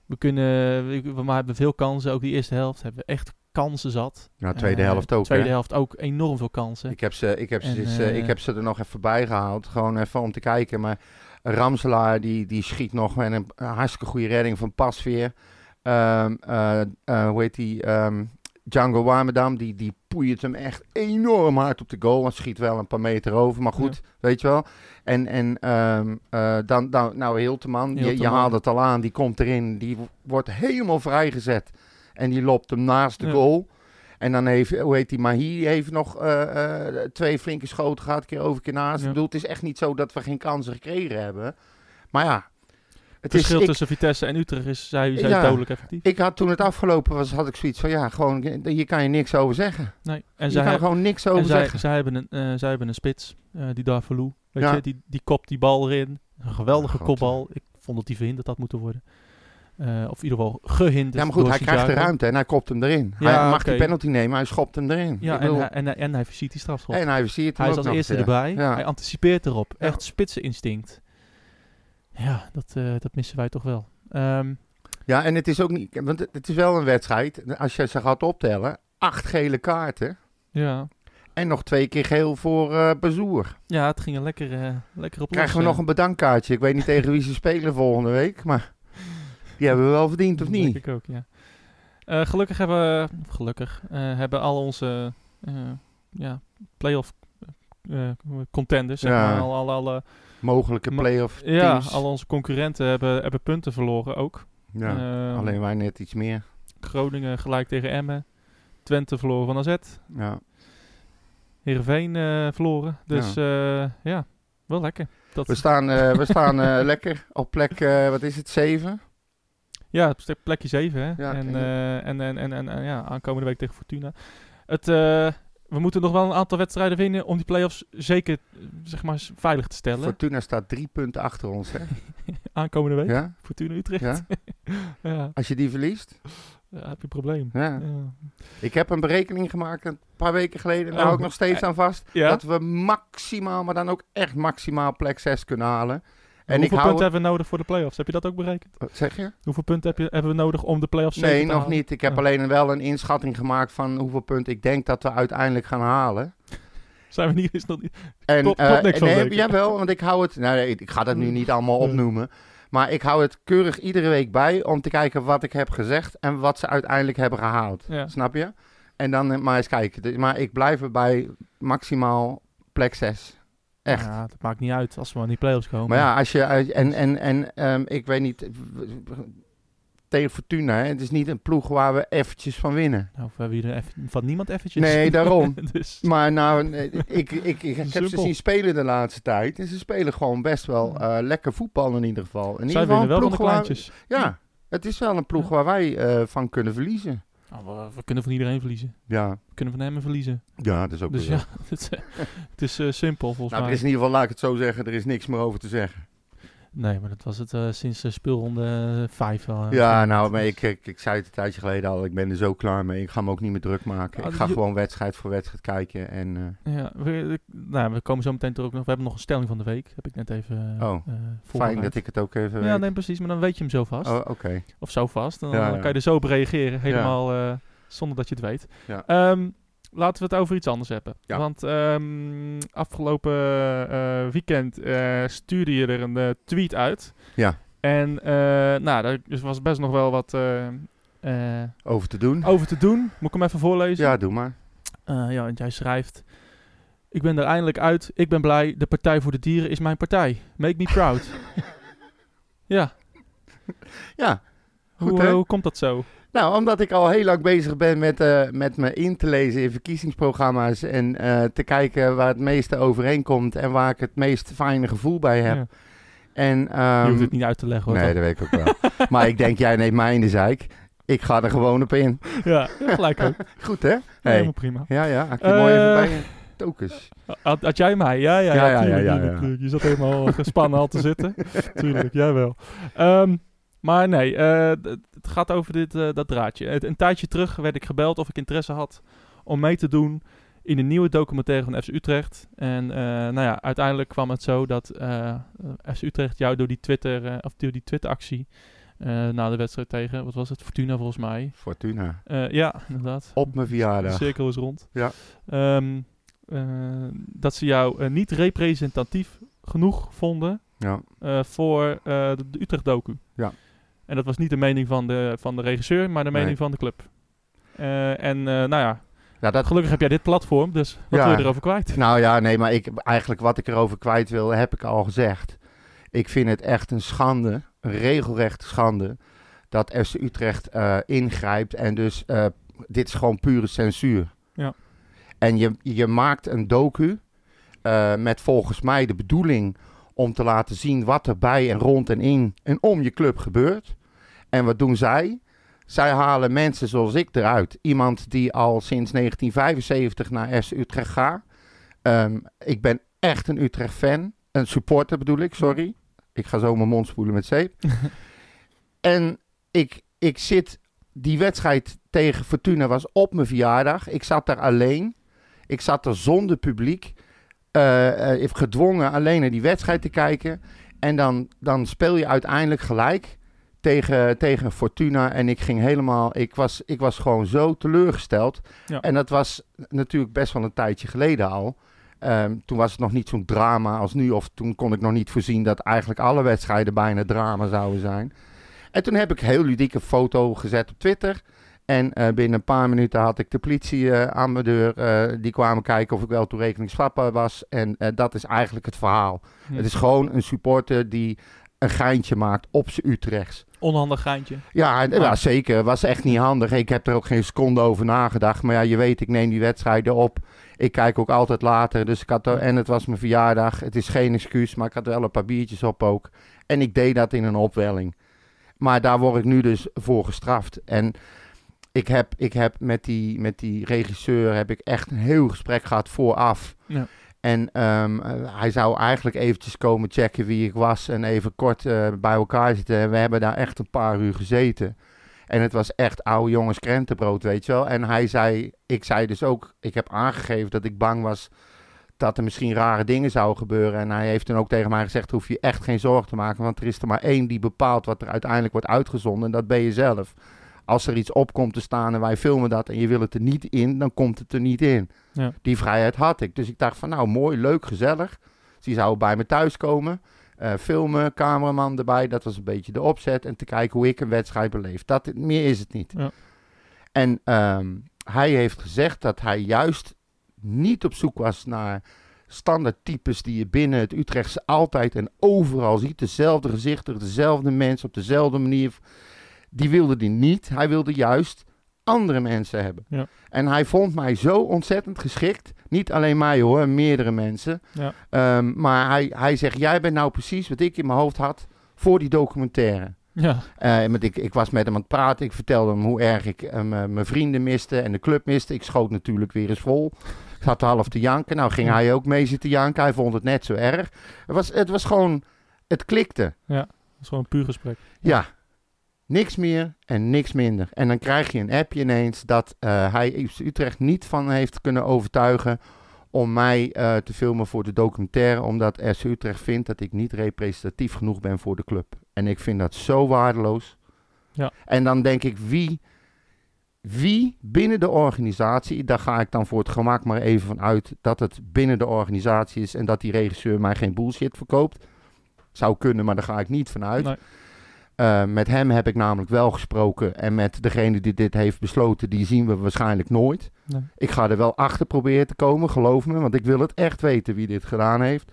we kunnen, we, we hebben veel kansen. Ook die eerste helft hebben we echt kansen zat. nou, tweede Eh, helft ook, Tweede hè? helft ook enorm veel kansen. Ik heb, ze, ik, heb ze, dus, eh, eh, ik heb ze er nog even bij gehaald. Gewoon even om te kijken. Maar Ramselaar die, die schiet nog met een, hartstikke goede redding van Pasveer. Eh, hoe heet die? Ehm, Django Warmerdam. Die, die poeit hem echt enorm hard op de goal. En schiet wel een paar meter over. Maar goed, weet je wel. En, en ehm, eh, dan, dan, nou, Hilteman. Je, je haalt het al aan. Die komt erin. Die wordt helemaal vrijgezet. En die loopt hem naast de Ja. goal. En dan heeft, hoe heet die, Mahi heeft nog eh, eh, twee flinke schoten gehad, een keer over, een keer naast. Ja. Ik bedoel, het is echt niet zo dat we geen kansen gekregen hebben. Maar ja, het Het verschil is, ik, tussen Vitesse en Utrecht is, zij, zij Ja. dodelijk effectief. ik had toen het afgelopen was, had ik zoiets van, ja, gewoon, hier kan je niks over zeggen. Nee. En Je zij, kan gewoon niks over zij, zeggen. zij, hebben een, eh, zij hebben een spits, die daar verloe. Weet Ja. je, die, die kopt die bal erin. Een geweldige kopbal. Ik vond dat die verhinderd had moeten worden. Eh, of in ieder geval gehinderd. Ja, maar goed, hij krijgt de ruimte en hij kopt hem erin. Ja, hij mag oké. die penalty nemen, hij schopt hem erin. Ja, en, hij- en, en hij ziet die strafschop. en hij versiert hem hij is als eerste erbij. Ja. Hij anticipeert erop. Echt spitseninstinct. Ja, dat, eh, dat missen wij toch wel. Ehm, Ja, en het is ook niet, want het, is wel een wedstrijd. Als je ze gaat optellen, acht gele kaarten ja. en nog twee keer geel voor eh Bazoer. ja, het ging er lekker, eh, lekker op Krijgen we nog een bedankkaartje. Ik weet niet tegen wie ze spelen volgende week, maar die hebben we wel verdiend, of Dat denk niet? ik ook, ja. Eh, gelukkig hebben, gelukkig, eh, hebben al onze eh, ja, playoff contenders, zeg Ja. maar, al, al, alle, Mogelijke play-off ja, teams. al onze concurrenten hebben, hebben punten verloren ook. ja, Ehm, alleen wij net iets meer. Groningen gelijk tegen Emmen. Twente verloren van AZ. Ja. Heerenveen verloren. Dus ja. ja, wel lekker. Dat, We staan, we staan *laughs* lekker op plek, wat is het, 7? Ja, plekje 7 hè. Ja, en, en- eh, en, en, en, en, en ja, aankomende week tegen Fortuna. Het, eh, we moeten nog wel een aantal wedstrijden winnen om die play-offs zeker eh, zeg maar, veilig te stellen. Fortuna staat drie punten achter ons, hè? *laughs* aankomende week. Ja? Fortuna Utrecht. ja? Ja. *laughs* ja. Als je die verliest? heb je een probleem. Ja. Ja. Ik heb een berekening gemaakt een paar weken geleden. Daar Oh, hou ik nog steeds aan vast. Ja? Dat we maximaal, maar dan ook echt maximaal plek 6 kunnen halen. En Hoeveel punten hebben we nodig voor de play-offs? Heb je dat ook berekend? Wat zeg je? Hoeveel punten heb je, hebben we nodig om de play-offs Nee, te nog halen? niet. Ik heb alleen wel een inschatting gemaakt van hoeveel punten ik denk dat we uiteindelijk gaan halen. Zijn we niet, is nog niet... En, Klopt- eh, klopt niks van nee? Jawel, want ik hou het... Nou, nee, ik ga dat nu niet allemaal Nee. opnoemen. Maar ik hou het keurig iedere week bij om te kijken wat ik heb gezegd en wat ze uiteindelijk hebben gehaald. Ja. Snap je? En dan eh, maar eens kijken. Maar ik blijf erbij maximaal plek 6. Echt. Ja, dat maakt niet uit als we in die play-offs komen. Maar ja, als je en en en ehm, ik weet niet tegen Fortuna, hè, het is niet een ploeg waar we eventjes van winnen. Nou, we hebben hier even, van niemand eventjes. Nee, daarom. *laughs* dus, Maar nou, nee, ik, ik, ik, ik heb ze zien spelen de laatste tijd. En ze spelen gewoon best wel eh, lekker voetbal in ieder geval. In ieder zij geval winnen wel een van de ploeg waar-. Ja, het is wel een ploeg waar wij eh, van kunnen verliezen. Nou, we, we kunnen van iedereen verliezen. Ja, We kunnen van hem verliezen. ja dat is ook Dus ja, *laughs* het is, het is eh, simpel volgens Nou, er mij. is in ieder geval, laat ik het zo zeggen, er is niks meer over te zeggen. Nee, maar dat was het eh, sinds uh, speelronde 5 wel. eh, ja, van- nou, maar ik, ik, ik zei het een tijdje geleden al, ik ben er zo klaar mee. Ik ga me ook niet meer druk maken. Ah, ik ga je- gewoon wedstrijd voor wedstrijd kijken. En, eh, Ja, we, nou, we komen zo meteen er ook nog. We hebben nog een stelling van de week. Heb ik net even eh Oh, eh, fijn dat ik het ook even Ja, weet. nee, precies. Maar dan weet je hem zo vast. Oh, oké. Of zo vast. Dan, Ja, dan ja. kan je er zo op reageren. Helemaal eh, zonder dat je het weet. Ja. Ehm, laten we het over iets anders hebben. Ja. Want ehm, afgelopen eh, weekend eh, stuurde je er een eh, tweet uit. Ja. En nou, daar was best nog wel wat Over te doen? over te doen. Moet ik hem even voorlezen? Ja, doe maar. Ja, want jij schrijft... Ik ben er eindelijk uit. Ik ben blij. De Partij voor de Dieren is mijn partij. Make me proud. *laughs* ja. Ja, Goed, hoe, hoe komt dat zo? Nou, omdat ik al heel lang bezig ben met, eh, met me in te lezen in verkiezingsprogramma's en eh, te kijken waar het meeste overeenkomt en waar ik het meest fijne gevoel bij heb. Ja. En, Je ehm, hoeft het niet uit te leggen hoor. nee, dat weet ik ook wel. *laughs* maar ik denk, jij neemt mij in de zeik. Ik ga er gewoon op in. Ja, gelijk ook. *laughs* Goed, hè? Helemaal prima. Ja, ja. Had je mooi even Eh, bij je tokens. Had, had jij mij? Ja, ja, ja. Ja, ja, tuurlijk, ja, ja, tuurlijk, ja. tuurlijk. Je zat helemaal gespannen al te zitten. *laughs* tuurlijk, jij wel. Ehm, maar nee, eh, het gaat over dit, eh, dat draadje. Een tijdje terug werd ik gebeld of ik interesse had om mee te doen in een nieuwe documentaire van FC Utrecht. En eh, nou ja, uiteindelijk kwam het zo dat FC Utrecht jou door die Twitter, of door die Twitter-actie na de wedstrijd tegen, wat was het, Fortuna volgens mij. Fortuna. Ja, inderdaad. Op mijn De verjaardag. cirkel is rond. Ja. Ehm, eh, dat ze jou niet representatief genoeg vonden Ja. voor de, de Utrecht-docu. En dat was niet de mening van de, van de regisseur, maar de mening Nee. van de club. Eh, en eh, nou ja, ja, dat, gelukkig heb jij dit platform, dus wat Ja. wil je erover kwijt? Nou ja, nee, maar ik, eigenlijk wat ik erover kwijt wil, heb ik al gezegd. Ik vind het echt een schande, een regelrechte schande, dat FC Utrecht eh, ingrijpt. En dus, dit is gewoon pure censuur. Ja. En je, je maakt een docu met volgens mij de bedoeling om te laten zien wat er bij en rond en in en om je club gebeurt. En wat doen zij? Zij halen mensen zoals ik eruit. Iemand die al sinds 1975 naar FC Utrecht gaat. Ehm, ik ben echt een Utrecht-fan. Een supporter bedoel ik, sorry. Ik ga zo mijn mond spoelen met zeep. *laughs* en ik, ik zit... Die wedstrijd tegen Fortuna was op mijn verjaardag. Ik zat daar alleen. Ik zat er zonder publiek. eh, eh, gedwongen alleen naar die wedstrijd te kijken. En dan, dan speel je uiteindelijk gelijk tegen, tegen Fortuna. En ik ging helemaal... Ik was, ik was gewoon zo teleurgesteld. Ja. En dat was natuurlijk best wel een tijdje geleden al. Ehm, toen was het nog niet zo'n drama als nu. Of toen kon ik nog niet voorzien dat eigenlijk alle wedstrijden bijna drama zouden zijn. En toen heb ik een heel ludieke foto gezet op Twitter. En eh, binnen een paar minuten had ik de politie eh, aan mijn deur. eh, die kwamen kijken of ik wel toerekeningsvatbaar was. En dat is eigenlijk het verhaal. Hm. Het is gewoon een supporter die een geintje maakt op zijn Utrechts. Onhandig geintje. Ja, en- Ah. ja, zeker. Was echt niet handig. Ik heb er ook geen seconde over nagedacht. Maar ja, je weet, ik neem die wedstrijden op. Ik kijk ook altijd later. Dus ik had er, en het was mijn verjaardag. Het is geen excuus, maar ik had wel een paar biertjes op ook. En ik deed dat in een opwelling. Maar daar word ik nu dus voor gestraft. En ik heb, ik heb met, die, met die regisseur heb ik echt een heel gesprek gehad vooraf. Ja. En ehm, eh, hij zou eigenlijk eventjes komen checken wie ik was en even kort eh, bij elkaar zitten. En we hebben daar echt een paar uur gezeten. En het was echt oude jongens krentenbrood, weet je wel. En hij zei, ik zei dus ook, ik heb aangegeven dat ik bang was dat er misschien rare dingen zouden gebeuren. En hij heeft toen ook tegen mij gezegd, hoef je echt geen zorgen te maken. Want er is er maar één die bepaalt wat er uiteindelijk wordt uitgezonden. En dat ben je zelf. Als er iets op komt te staan en wij filmen dat en je wil het er niet in, dan komt het er niet in. Ja. Die vrijheid had ik. Dus ik dacht van nou, mooi, leuk, gezellig. Dus die zou bij me thuis komen. eh, filmen, cameraman erbij. Dat was een beetje de opzet. En te kijken hoe ik een wedstrijd beleef. Dat, meer is het niet. Ja. En ehm, hij heeft gezegd dat hij juist niet op zoek was naar standaard types die je binnen het Utrechtse altijd en overal ziet. Dezelfde gezichten, dezelfde mensen op dezelfde manier. Die wilde die niet. Hij wilde juist andere mensen hebben. Ja. En hij vond mij zo ontzettend geschikt. Niet alleen mij hoor, meerdere mensen. Ja. Ehm, maar hij, hij zegt, jij bent nou precies wat ik in mijn hoofd had voor die documentaire. Ja, Eh, want ik, ik was met hem aan het praten. Ik vertelde hem hoe erg ik eh, mijn vrienden miste en de club miste. Ik schoot natuurlijk weer eens vol. Ik zat half te janken. Nou ging Ja. hij ook mee zitten janken. Hij vond het net zo erg. Het was, het was gewoon... Het klikte. dat is gewoon een puur gesprek. Ja. Niks meer en niks minder. En dan krijg je een appje ineens dat eh, hij Utrecht niet van heeft kunnen overtuigen om mij eh, te filmen voor de documentaire, omdat FC Utrecht vindt dat ik niet representatief genoeg ben voor de club. En ik vind dat zo waardeloos. Ja. En dan denk ik, wie, wie binnen de organisatie, daar ga ik dan voor het gemak maar even van uit dat het binnen de organisatie is en dat die regisseur mij geen bullshit verkoopt. Zou kunnen, maar daar ga ik niet van uit. Nee. Uh, met hem heb ik namelijk wel gesproken. En met degene die dit heeft besloten, die zien we waarschijnlijk nooit. Nee. Ik ga er wel achter proberen te komen, geloof me. Want ik wil het echt weten wie dit gedaan heeft.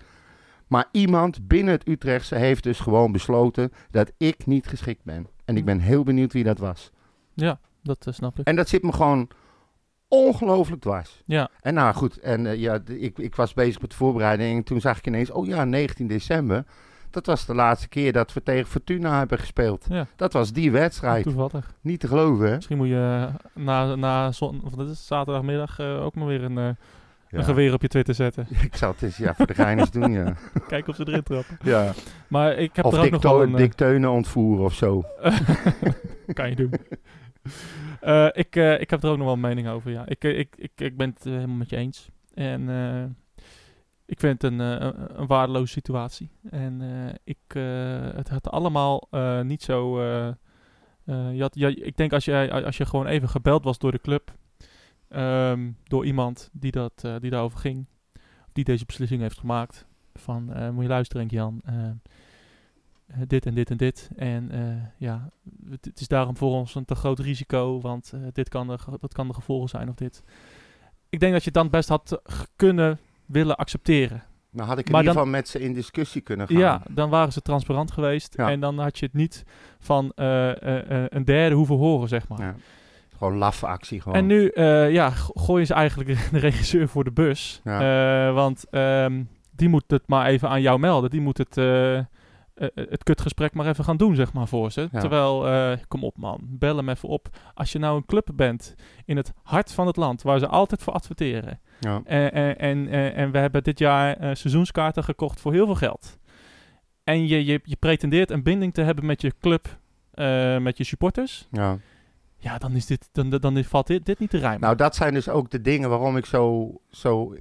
Maar iemand binnen het Utrechtse heeft dus gewoon besloten dat ik niet geschikt ben. En ik ben heel benieuwd wie dat was. Ja, dat eh, snap ik. En dat zit me gewoon ongelooflijk dwars. Ja, En nou goed, en uh, ja, ik, ik was bezig met de voorbereiding. En toen zag ik ineens, oh ja, 19 december. Dat was de laatste keer dat we tegen Fortuna hebben gespeeld. Ja. Dat was die wedstrijd. toevallig. Niet te geloven, hè? Misschien moet je eh, na, na zon, of dat is zaterdagmiddag eh, ook maar weer een, eh, Ja. een geweer op je Twitter zetten. *laughs* Ik zal het eens ja, voor de gein eens doen, ja. *laughs* Kijken of ze erin trappen. ja. Maar ik heb Of er ook nog wel een... Dick Teunen ontvoeren of zo. *laughs* kan je doen. Ik, ik heb er ook nog wel een mening over, ja. Ik, ik, ik, ik ben het helemaal met je eens. En ik vind het een, eh, een, een waardeloze situatie. En eh, ik, eh, het had allemaal niet zo... je had, ja, ik denk als je, als je gewoon even gebeld was door de club... ehm, door iemand die, dat, die daarover ging... die deze beslissing heeft gemaakt... van moet je luisteren Jan... dit en dit en dit. En ja, het, is daarom voor ons een te groot risico, want dit kan de, dat kan de gevolgen zijn of dit. Ik denk dat je het dan best had kunnen willen accepteren. Dan had ik in Maar ieder geval met ze in discussie kunnen gaan. Ja, dan waren ze transparant geweest Ja. en dan had je het niet van eh, eh, eh, een derde hoeven horen, zeg maar. Ja. Gewoon laffe actie gewoon. En nu ja, go- gooien ze eigenlijk *laughs* de regisseur voor de bus. Ja. Want ehm, die moet het maar even aan jou melden. Die moet het, het kutgesprek maar even gaan doen, zeg maar, voor ze. Ja. Terwijl, eh, kom op man, bel hem even op. Als je nou een club bent in het hart van het land, waar ze altijd voor adverteren. ja. En, en, en, en- we hebben dit jaar eh, seizoenskaarten gekocht voor heel veel geld. En je, je, je pretendeert een binding te hebben met je club, eh, met je supporters. ja. Ja, dan, is dit, dan, dan valt dit, dit niet te rijmen. Nou, dat zijn dus ook de dingen waarom ik zo, zo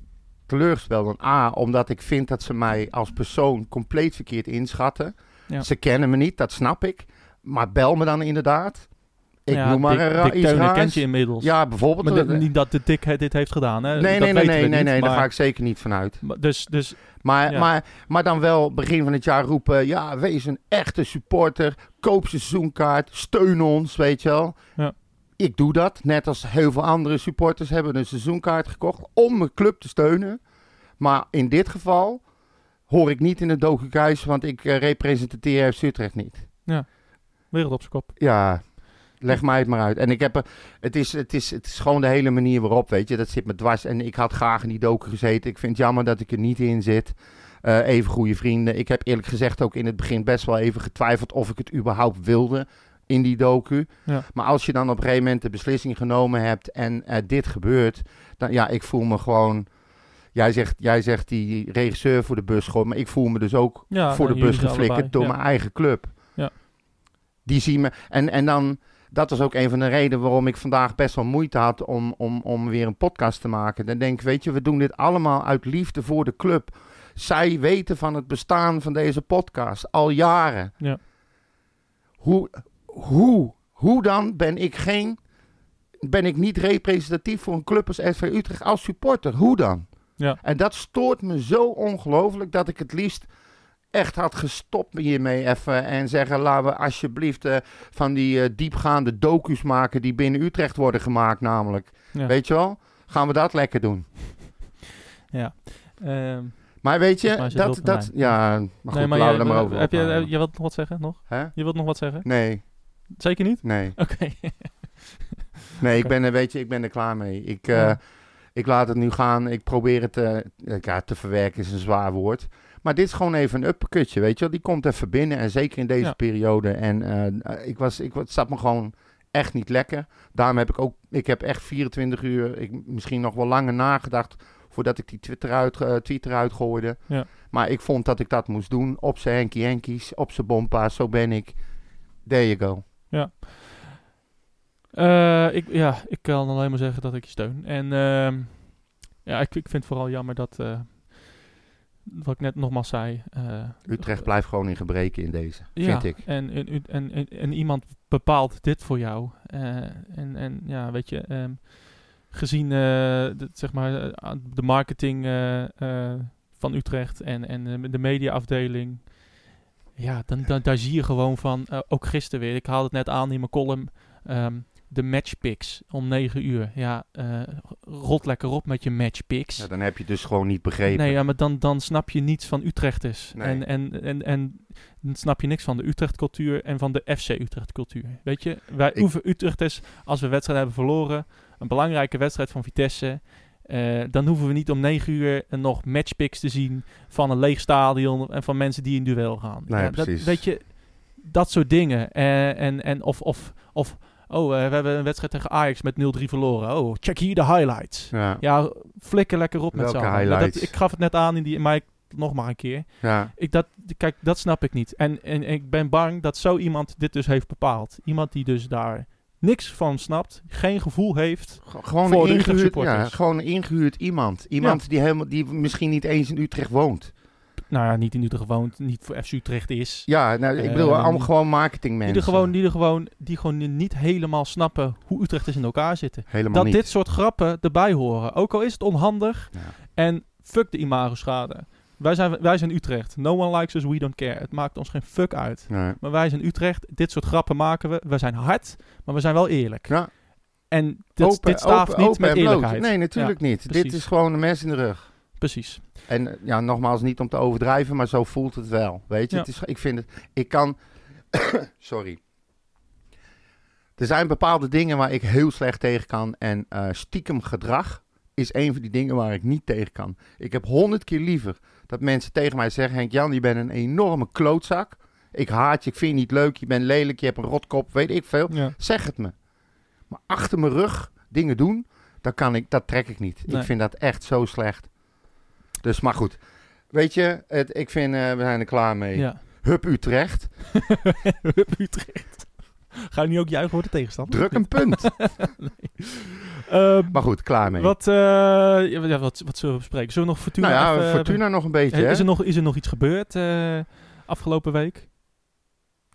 teleurgesteld ben. A, omdat ik vind dat ze mij als persoon compleet verkeerd inschatten. Ja. Ze kennen me niet, dat snap ik. Maar bel me dan inderdaad. Ik Ja, noem maar een ra- Dick iets Teunen kent je inmiddels. Ja, bijvoorbeeld. Maar dit- eh, niet dat de dit heeft gedaan, hè? nee, Dat nee, nee, nee, we nee, niet, nee, daar ga ik zeker niet van uit. maar Dus, dus Maar, Ja. maar, maar dan wel begin van het jaar roepen: ja, wees een echte supporter. Koop seizoenkaart. Steun ons, weet je wel. Ja. Ik doe dat, net als heel veel andere supporters hebben een seizoenkaart gekocht om mijn club te steunen. Maar in dit geval hoor ik niet in het docukuis, want ik eh, representeer FC Utrecht niet. wereld op zijn kop. Ja, leg mij het maar uit. En ik heb er, het is, het, is, het is gewoon de hele manier waarop, weet je, dat zit me dwars. En ik had graag in die docu gezeten. Ik vind het jammer dat ik er niet in zit. Eh, even goede vrienden. Ik heb eerlijk gezegd ook in het begin best wel even getwijfeld of ik het überhaupt wilde in die docu. Ja. Maar als je dan op een gegeven moment de beslissing genomen hebt en eh, dit gebeurt, dan ja, ik voel me gewoon. Jij zegt, jij zegt die regisseur voor de bus gooit, maar ik voel me dus ook Ja, voor de bus geflikkerd allebei, door ja. mijn eigen club. Ja. Die zien me. En, en dan, dat was ook een van de redenen waarom ik vandaag best wel moeite had om, om, om weer een podcast te maken. Dan denk ik, weet je, we doen dit allemaal uit liefde voor de club. Zij weten van het bestaan van deze podcast al jaren. Ja. Hoe, hoe, hoe dan ben ik geen. Ben ik niet representatief voor een club als SV Utrecht als supporter? Hoe dan? Ja. En dat stoort me zo ongelooflijk dat ik het liefst echt had gestopt hiermee even en zeggen laten we alsjeblieft eh, van die eh, diepgaande docu's maken die binnen Utrecht worden gemaakt namelijk. Ja. Weet je wel? Gaan we dat lekker doen. Ehm, Maar weet je, dat, dat, ja, maar goed, nee, maar laten we er maar over heb je, je wilt nog wat zeggen? Nog? Hè? Je wilt nog wat zeggen? Nee, Zeker niet? nee. Oké. *laughs* Nee, ik ben er, weet je, ik ben er klaar mee. Ik, eh, Ja. ik laat het nu gaan. Ik probeer het eh, ja, te verwerken, is een zwaar woord. Maar dit is gewoon even een uppercutje, weet je wel. Die komt even binnen en zeker in deze Ja. periode. En eh, ik was, ik, het zat me gewoon echt niet lekker. Daarom heb ik ook, ik heb echt 24 uur, ik, misschien nog wel langer nagedacht voordat ik die Twitter, uit, eh, tweet eruit gooide. Ja. Maar ik vond dat ik dat moest doen. Op zijn henkie henkies, op zijn bompa, zo ben ik. There you go. Eh, ik, ja, ik kan alleen maar zeggen dat ik je steun. En ehm, ja, ik, ik vind het vooral jammer dat, eh, wat ik net nogmaals zei... eh, Utrecht blijft gewoon in gebreken in deze, ja, vind ik. En, en, en, en, iemand bepaalt dit voor jou. En, en ja, weet je, ehm, gezien de, zeg maar, de marketing van Utrecht en, en de mediaafdeling. Ja, dan, dan, daar zie je gewoon van, eh, ook gisteren weer, ik haalde het net aan in mijn column, ehm, de matchpicks om 9 uur. Ja, eh, rot lekker op met je matchpicks. Ja, dan heb je dus gewoon niet begrepen. Nee, ja, maar dan, dan snap je niets van Utrechters. Nee. En, en, en, en dan snap je niks van de Utrecht-cultuur en van de FC Utrecht-cultuur. Weet je, wij Ik- hoeven Utrechters, als we wedstrijd hebben verloren, een belangrijke wedstrijd van Vitesse, eh, dan hoeven we niet om negen uur nog matchpicks te zien van een leeg stadion en van mensen die in duel gaan. Nee, Ja, dat, weet je, dat soort dingen. Eh, en, en of, of, of, oh, eh, we hebben een wedstrijd tegen Ajax met 0-3 verloren. Oh, check hier de highlights. Ja, Ja, flikker lekker op met z'n allen. Ik gaf het net aan in die, maar ik, nog maar een keer. ja. Ik, dat, kijk, dat snap ik niet. En, en ik ben bang dat zo iemand dit dus heeft bepaald. Iemand die dus daar niks van snapt, geen gevoel heeft. Gewoon Voor een, de ingehuurd, ja, supporters. gewoon een ingehuurd iemand. Iemand die, helemaal, die misschien niet eens in Utrecht woont. Nou ja, niet in Utrecht woont, niet voor FC Utrecht is. Ja, nou, ik bedoel, Ehm, allemaal gewoon marketingmensen. Die er, gewoon, die, er gewoon, die gewoon niet helemaal snappen hoe Utrechters in elkaar zitten. Helemaal dat niet. dit soort grappen erbij horen. Ook al is het onhandig. Ja. En fuck de imago-schade. Wij zijn, wij zijn Utrecht. No one likes us, we don't care. Het maakt ons geen fuck uit. Nee. Maar wij zijn Utrecht. Dit soort grappen maken we. We zijn hard, maar we zijn wel eerlijk. Ja, En dit, open, dit staaft open, niet open met eerlijkheid. Nee, natuurlijk niet. Dit is gewoon een mes in de rug. Precies. En eh, ja, nogmaals, niet om te overdrijven, maar zo voelt het wel. Weet je, Ja. het is, ik vind het, ik kan, *coughs* sorry. Er zijn bepaalde dingen waar ik heel slecht tegen kan. En eh, stiekem gedrag is een van die dingen waar ik niet tegen kan. Ik heb honderd keer liever dat mensen tegen mij zeggen: Henk Jan, je bent een enorme klootzak. Ik haat je, ik vind je niet leuk, je bent lelijk, je hebt een rotkop, weet ik veel. Ja. Zeg het me. Maar achter mijn rug dingen doen, dat, kan ik, dat trek ik niet. Nee. Ik vind dat echt zo slecht. Dus, maar goed. Weet je, het, ik vind, eh, we zijn er klaar mee. ja. Hup Utrecht, *laughs* Hup, Utrecht. *laughs* Ga je nu ook juichen voor de tegenstander? druk een punt. *laughs* Ehm, maar goed, klaar mee. wat, eh, ja, wat, wat, zullen we bespreken? Zullen we nog Fortuna nou ja, even- Fortuna nog een beetje, hè? is, er nog, is er nog iets gebeurd eh, afgelopen week?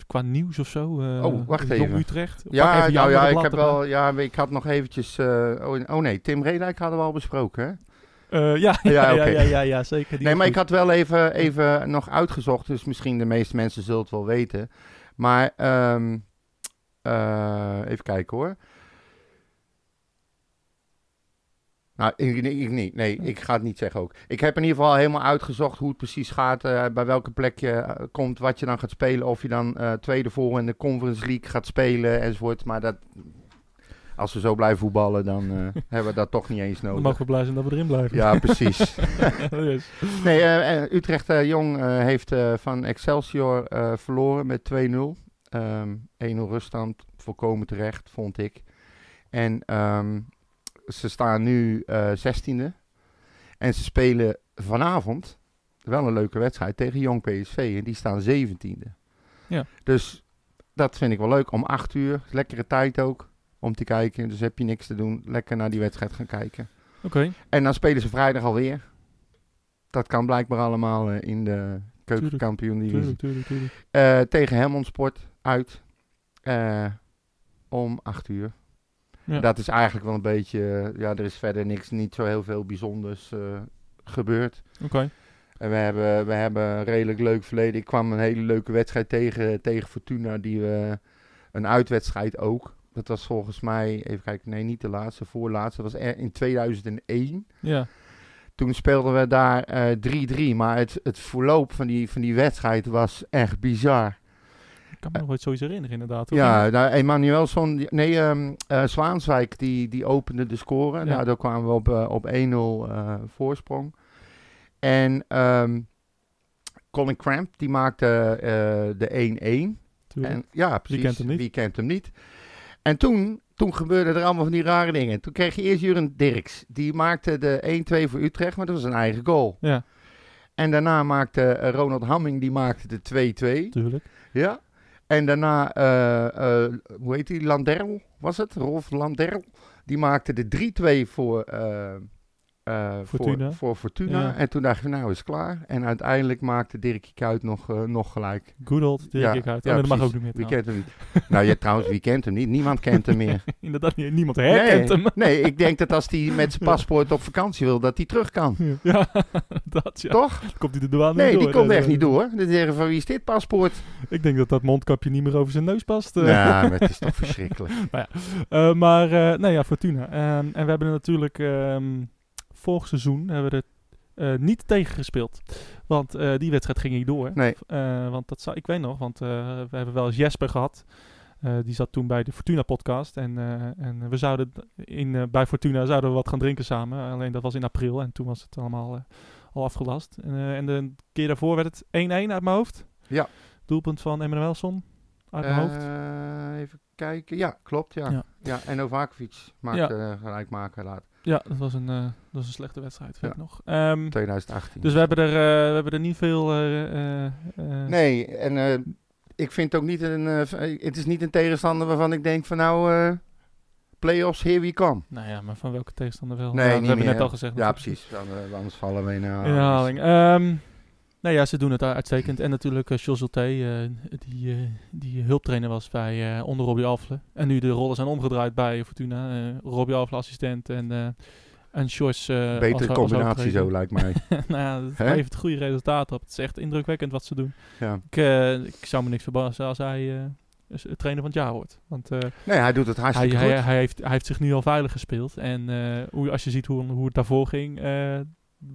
Qua nieuws of zo? eh, Oh, wacht even. Utrecht? Ja, even nou ja, ik heb erbij. wel, ja, ik had nog eventjes, eh, oh, oh nee, Tim Redijk hadden we al besproken, hè? Eh, ja, *laughs* ja, Ja, ja, ja, ja, ja, zeker. Die Nee, maar ik had wel even, even nog uitgezocht, dus misschien de meeste mensen zullen het wel weten. Maar ehm, eh, even kijken hoor. Nou, ik, ik, niet. Nee, ik ga het niet zeggen ook. Ik heb in ieder geval helemaal uitgezocht hoe het precies gaat. eh, bij welke plek je eh, komt, wat je dan gaat spelen. Of je dan tweede voor in de Conference League gaat spelen enzovoort. Maar dat, als we zo blijven voetballen, dan *laughs* hebben we dat toch niet eens Dan nodig. mogen we blij zijn dat we erin blijven. Ja, precies. *laughs* *laughs* Yes. Nee, Utrecht Jong heeft van Excelsior verloren met 2-0. Ehm 1-0 ruststand, volkomen terecht, vond ik. En ehm, ze staan nu eh 16e. En ze spelen vanavond wel een leuke wedstrijd tegen Jong PSV. En die staan 17e. Ja. Dus dat vind ik wel leuk. Om 8 uur, lekkere tijd ook om te kijken. Dus heb je niks te doen, lekker naar die wedstrijd gaan kijken. Oké, En dan spelen ze vrijdag alweer. Dat kan blijkbaar allemaal eh, in de keukenkampioen-divisie. tuurlijk, tuurlijk, tuurlijk. Eh, tegen Helmond Sport uit. Eh, om 8 uur. Ja. Dat is eigenlijk wel een beetje... eh, ja, er is verder niks, niet zo heel veel bijzonders eh, gebeurd. Oké, En we hebben, we hebben een redelijk leuk verleden. Ik kwam een hele leuke wedstrijd tegen, tegen Fortuna. Die we, een uitwedstrijd ook. Dat was volgens mij, even kijken, nee niet de laatste, voorlaatste. Dat was er in 2001. ja. Toen speelden we daar eh, 3-3. Maar het, het verloop van die, van die wedstrijd was echt bizar. Ik kan me nog wel iets sowieso herinneren, inderdaad. Ja, nou, Emanuelson, nee, eh, Zwaanswijk, die, die opende de score. Ja. Daardoor kwamen we op, eh, op 1-0 eh, voorsprong. En ehm, Colin Cramp, die maakte de 1-1. Tuurlijk. En, ja, precies. kent hem niet? Wie kent hem niet? En toen, toen gebeurden er allemaal van die rare dingen. Toen kreeg je eerst Juren Dirks. Die maakte de 1-2 voor Utrecht, maar dat was een eigen goal. Ja, En daarna maakte Ronald Hamming, die maakte de 2-2. tuurlijk. Ja. En daarna, eh, eh, hoe heet die, Landerl was het? Rolf Landerl. Die maakte de 3-2 voor, eh, Fortuna. Voor, voor Fortuna. Ja. En toen dachten we, nou is klaar. En uiteindelijk maakte Dirk Kuyt nog, eh, nog gelijk. Good old Dirk Ja, ik uit. ja, Ja, dat mag ook niet meer. Wie kent hem niet? nou ja, trouwens, wie kent hem niet? Niemand kent hem meer. *laughs* Inderdaad, niemand herkent nee, hem. nee, ik denk dat als hij met *laughs* zijn paspoort op vakantie wil, dat hij terug kan. *laughs* Ja, dat ja. Toch? Komt hij de douane Nee, niet die door. komt echt niet door. Dan zeggen van wie is dit paspoort? Ik denk dat dat mondkapje niet meer over zijn neus past. eh. Ja, maar het is toch verschrikkelijk. Maar, eh nee ja, Fortuna. Ehm, en we hebben natuurlijk ehm, vorig seizoen hebben we er eh, niet tegen gespeeld. Want eh, die wedstrijd ging niet door. Nee. Eh, want dat zou, ik weet nog, want we hebben wel eens Jesper gehad. Eh, die zat toen bij de Fortuna podcast. En, en we zouden in, bij Fortuna zouden we wat gaan drinken samen. Alleen dat was in april en toen was het allemaal al afgelast. En, en de keer daarvoor werd het 1-1 uit mijn hoofd. Ja. Doelpunt van Emmanuelson uit mijn hoofd. Even kijken. Ja, klopt. Ja. Ja. Ja. en Novakovic maakte eh, gelijkmaker laat. Ja, dat was een, eh, dat was een slechte wedstrijd, weet Ja. ik nog. Ehm, 2018. dus we hebben, er, eh, we hebben er niet veel... eh, Nee, en ik vind ook niet een... het is niet een tegenstander waarvan ik denk van nou... play-offs, here we come. Nou ja, maar van welke tegenstander wel? Nee, Ja, dat hebben we net al gezegd. Ja, natuurlijk. precies. Dan, anders vallen we in herhaling. Ehm, nou ja, ze doen het uitstekend. En natuurlijk uh, Jules eh, die, eh, die hulptrainer was bij onder Robbie Alfle. En nu de rollen zijn omgedraaid bij Fortuna. Robbie Alfle assistent en, en Sjors als- Betere als combinatie zo, lijkt mij. *laughs* nou ja, levert goede resultaten op. Het is echt indrukwekkend wat ze doen. ja. Ik, ik zou me niks verbazen als hij trainer van het jaar wordt. Want Nee, hij doet het hij, hartstikke hij, goed. hij, heeft, hij heeft zich nu al veilig gespeeld. En eh, hoe, als je ziet hoe, hoe het daarvoor ging,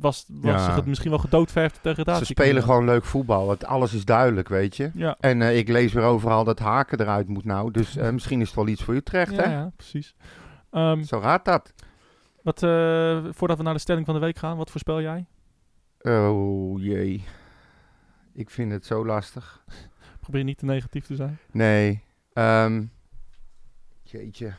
was, was Ja. het misschien wel gedoodverfd degradatie. Ze spelen gewoon leuk voetbal. Het, alles is duidelijk, weet je. Ja, En eh, ik lees weer overal dat Haken eruit moet nou. Dus eh, *laughs* misschien is het wel iets voor Utrecht, ja, hè? ja precies. Ehm, Zo gaat dat. wat, eh, voordat we naar de stelling van de week gaan, wat voorspel jij? Oh jee. Ik vind het zo lastig. *laughs* Probeer niet te negatief te zijn. Nee. Ehm, jeetje.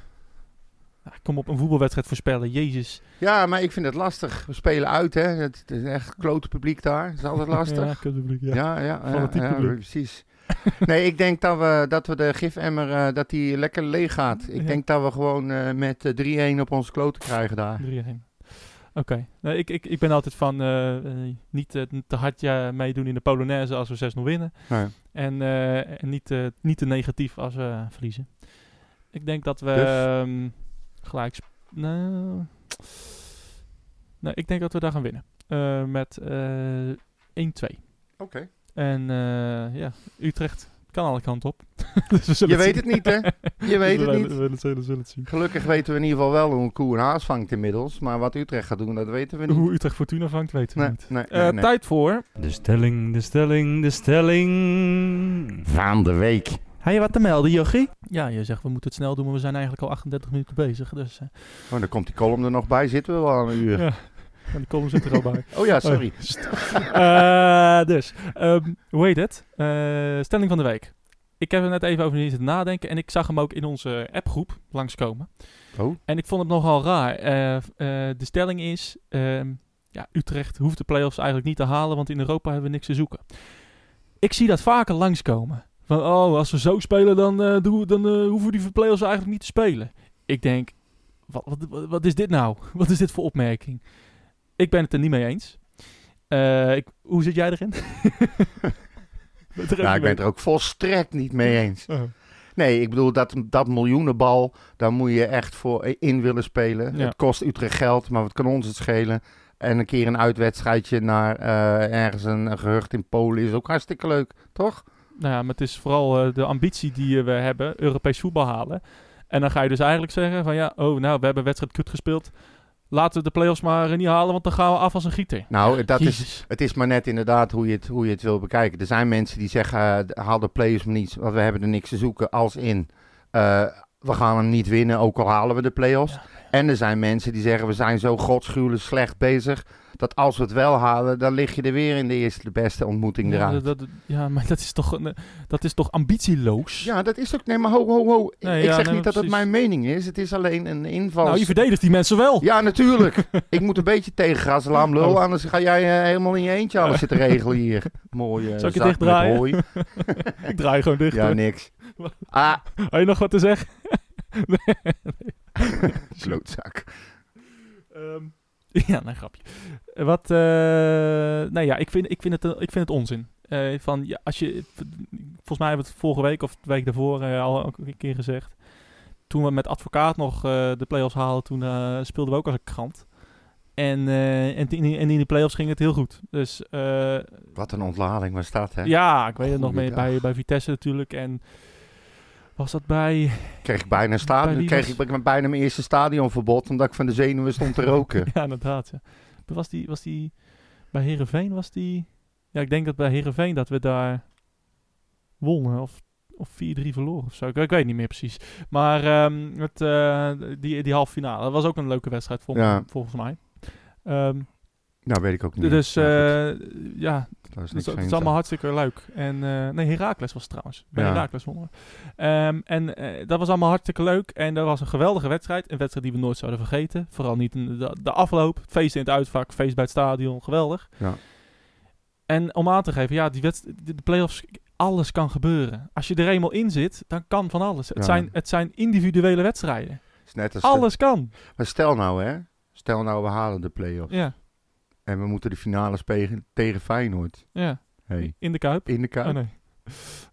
Ja, kom op, een voetbalwedstrijd voorspellen. Jezus. Ja, maar ik vind het lastig. We spelen uit, hè. Het, het is echt klote publiek daar. Dat is altijd *laughs* Ja, lastig. ja. Ja, ja, ja, Fanatiek ja, publiek. precies. *laughs* nee, ik denk dat we, dat we de gifemmer, eh, dat die lekker leeg gaat. Ik Ja. denk dat we gewoon eh, met eh, 3-1 op onze kloten krijgen daar. 3-1. Oké. Ik, ik, ik ben altijd van eh, eh, niet eh, te hard ja, meedoen in de Polonaise als we 6-0 winnen. Nee. En, eh, en niet, eh, niet te negatief als we verliezen. Ik denk dat we Dus? ehm, gelijk... Nou, nee, ik denk dat we daar gaan winnen. Eh, met eh 1-2. Oké. En eh, ja, Utrecht kan alle kanten op. *laughs* dus we Je weet zien. het niet, hè? Je weet we het niet. We zullen, zullen, zullen het zien. Gelukkig weten we in ieder geval wel hoe een koe een haas vangt inmiddels. Maar wat Utrecht gaat doen, dat weten we niet. Hoe Utrecht Fortuna vangt, weten we Nee, niet. nee, Eh, nee, nee. Tijd voor... De stelling, de stelling, de stelling. Van de week. Heb je wat te melden, Jochie? Ja, je zegt we moeten het snel doen, maar we zijn eigenlijk al 38 minuten bezig. Dus, eh, Oh, dan komt die column er nog bij. Zitten we wel aan een uur. ja. En de column zit er al bij. *laughs* Oh ja, sorry. *laughs* Eh, dus, ehm, hoe heet het? Eh, stelling van de week. Ik heb er net even over zitten nadenken en ik zag hem ook in onze appgroep langskomen. Oh. En ik vond het nogal raar. Eh, eh, de stelling is, ehm, ja, Utrecht hoeft de play-offs eigenlijk niet te halen, want in Europa hebben we niks te zoeken. Ik zie dat vaker langskomen. Van, oh, als we zo spelen, dan, eh, doen we- dan eh, hoeven we die play-offs eigenlijk niet te spelen. Ik denk, wat, wat, is dit nou? *laughs* Wat is dit voor opmerking? Ik ben het er niet mee eens. Eh, ik, hoe zit jij erin? *laughs* Ben er Nou, ik ben het er ook volstrekt niet mee eens. Oh. Nee, ik bedoel, dat, dat miljoenenbal, daar moet je echt voor in willen spelen. Ja. Het kost Utrecht geld, maar wat kan ons het schelen? En een keer een uitwedstrijdje naar ergens een, een gehucht in Polen is ook hartstikke leuk, toch? Nou ja, maar het is vooral eh, de ambitie die eh, we hebben, Europees voetbal halen. En dan ga je dus eigenlijk zeggen van ja, oh nou, we hebben een wedstrijd kut gespeeld. laten we de play-offs maar eh, niet halen, want dan gaan we af als een gieter. Nou, dat is, het is maar net inderdaad hoe je, het, hoe je het wil bekijken. Er zijn mensen die zeggen, haal de players maar niet, want we hebben er niks te zoeken. Als in, eh, we gaan hem niet winnen, ook al halen we de play-offs. Ja. En er zijn mensen die zeggen, we zijn zo godschuwelijk slecht bezig, dat als we het wel halen, dan lig je er weer in de eerste de beste ontmoeting Ja, eruit. dat, dat- ja, maar dat is toch, eh, dat is toch ambitieloos? Ja, dat is ook. Nee, maar ho, ho, ho. Nee, ik zeg nee, niet dat het precies. mijn mening is. Het is alleen een inval. Nou, je verdedigt die mensen wel. Ja, natuurlijk. *laughs* ik moet een beetje tegengaan, laam lul. Oh. Anders ga jij eh, helemaal in je eentje alles *laughs* zitten regelen hier. Mooi. eh, Zal ik je dichtdraaien? *laughs* Ik draai gewoon dicht. Ja, hoor. niks. Ah, *laughs* Had je nog wat te zeggen? *laughs* klootzak. Ehm, *laughs* ja, nee, grapje. Wat, eh nou ja, ik vind, ik vind, het, eh, ik vind het onzin. Eh, van, ja, als je, volgens mij hebben we het vorige week of de week daarvoor al ook een keer gezegd. Toen we met advocaat nog de play-offs haalden, toen speelden we ook als een krant. En, en, in, en in de play-offs ging het heel goed. Dus Wat een ontlading was dat, hè? ja, ik weet het nog mee bij, bij Vitesse natuurlijk. En was dat bij... Kreeg ik bijna stadion, kreeg was- ik bijna mijn eerste stadionverbod, omdat ik van de zenuwen stond te roken. *laughs* Ja, inderdaad. Ja. Was die, was die bij Herenveen was die? Ja, ik denk dat bij Herenveen dat we daar wonnen of, of 4-3 verloren of zo. Ik, ik weet niet meer precies. Maar ehm, het, eh, die, die halve finale, dat was ook een leuke wedstrijd vol, Ja. volgens mij. Ehm, nou, weet ik ook niet. dus goed, eh, ja, dat is het niks is, het is van allemaal hartstikke leuk. En eh, nee, Herakles was het trouwens. Bij Ja. Herakles wonnen. Ehm, en eh, dat was allemaal hartstikke leuk. En dat was een geweldige wedstrijd. Een wedstrijd die we nooit zouden vergeten. Vooral niet de, de afloop. Feest in het uitvak, feest bij het stadion. Geweldig. Ja. En om aan te geven, ja, die de, de play-offs, alles kan gebeuren. Als je er eenmaal in zit, dan kan van alles. Het, Ja. zijn, het zijn individuele wedstrijden. Het is net als de- Alles kan. maar stel nou, hè. Stel nou, we halen de play-offs. Ja, En we moeten de finale spelen tegen Feyenoord. ja. Hey. In de Kuip. In de Kuip. Oh nee.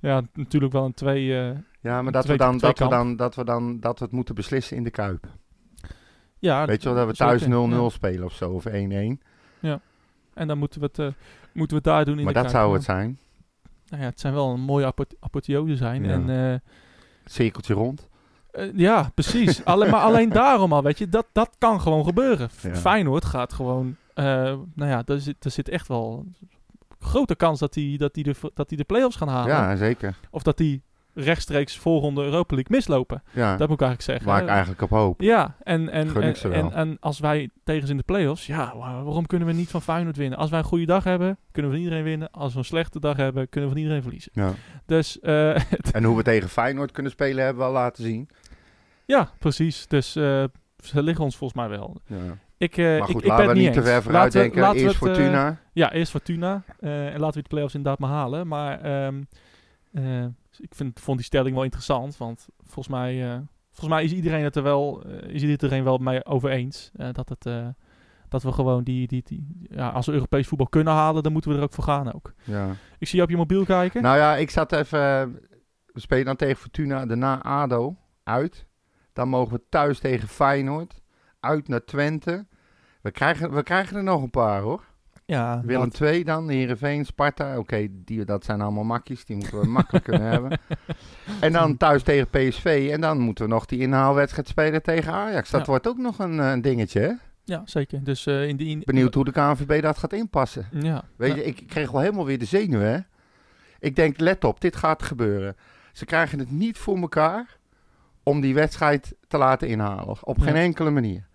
Ja, natuurlijk wel een twee... eh, Ja, maar dat we, dan, dat, we dan, dat we dan dat we het moeten beslissen in de Kuip. ja, Weet je wel, dat we thuis 0-0 zeker, ja. spelen of zo, of 1-1. En dan moeten we het, eh, moeten we het daar doen in Maar de dat Kuip, zou ja. het zijn. Nou ja, het zijn wel een mooie apo apotheose zijn. Ja. En, eh, Het cirkeltje rond. eh, ja, precies. alleen, maar alleen *laughs* daarom al, weet je, dat, dat kan gewoon gebeuren. Ja. Feyenoord gaat gewoon, eh, nou ja, er zit, er zit echt wel een grote kans dat die, dat die, de, dat die de play-offs gaan halen. Ja, zeker. Of dat die rechtstreeks volgende Europa League mislopen. Ja, Dat moet ik eigenlijk zeggen. waar ik Eh, eigenlijk op hoop. Ja, en, en, en, en, en als wij tegen ze in de play-offs, ja, wa- waarom kunnen we niet van Feyenoord winnen? Als wij een goede dag hebben, kunnen we van iedereen winnen. Als we een slechte dag hebben, kunnen we van iedereen verliezen. Ja. Dus eh, *laughs* En hoe we tegen Feyenoord kunnen spelen hebben we al laten zien. ja, precies. Dus eh, ze liggen ons volgens mij wel. Ja. Ik, eh, Maar ik, ben we niet te ver vooruit Laten denken. we Eerst het, eh, Fortuna. ja, eerst Fortuna. eh, en laten we de play-offs inderdaad maar halen. Maar ehm, eh, ik vind, vond die stelling wel interessant. Want volgens mij, volgens mij is iedereen het er wel, is iedereen wel mee over eens. dat, het, dat we gewoon die, die, die ja, als we Europees voetbal kunnen halen, dan moeten we er ook voor gaan ook. ja. Ik zie je op je mobiel kijken. Nou ja, ik zat even... We spelen dan tegen Fortuna, daarna ADO uit. Dan mogen we thuis tegen Feyenoord. Uit naar Twente. We krijgen, we krijgen er nog een paar hoor. ja, Willem dat- 2 dan, Heerenveen, Sparta. Oké, die dat zijn allemaal makkies. Die moeten we makkelijk kunnen *laughs* hebben. En dan thuis tegen PSV. En dan moeten we nog die inhaalwedstrijd spelen tegen Ajax. Dat Ja. wordt ook nog een, eh, een dingetje, hè? ja, zeker. Dus eh, in die... in- Benieuwd hoe de KNVB dat gaat inpassen. Ja. Weet Ja. je, ik kreeg wel helemaal weer de zenuwen, hè? Ik denk, let op, dit gaat gebeuren. Ze krijgen het niet voor elkaar om die wedstrijd te laten inhalen. Op geen enkele manier.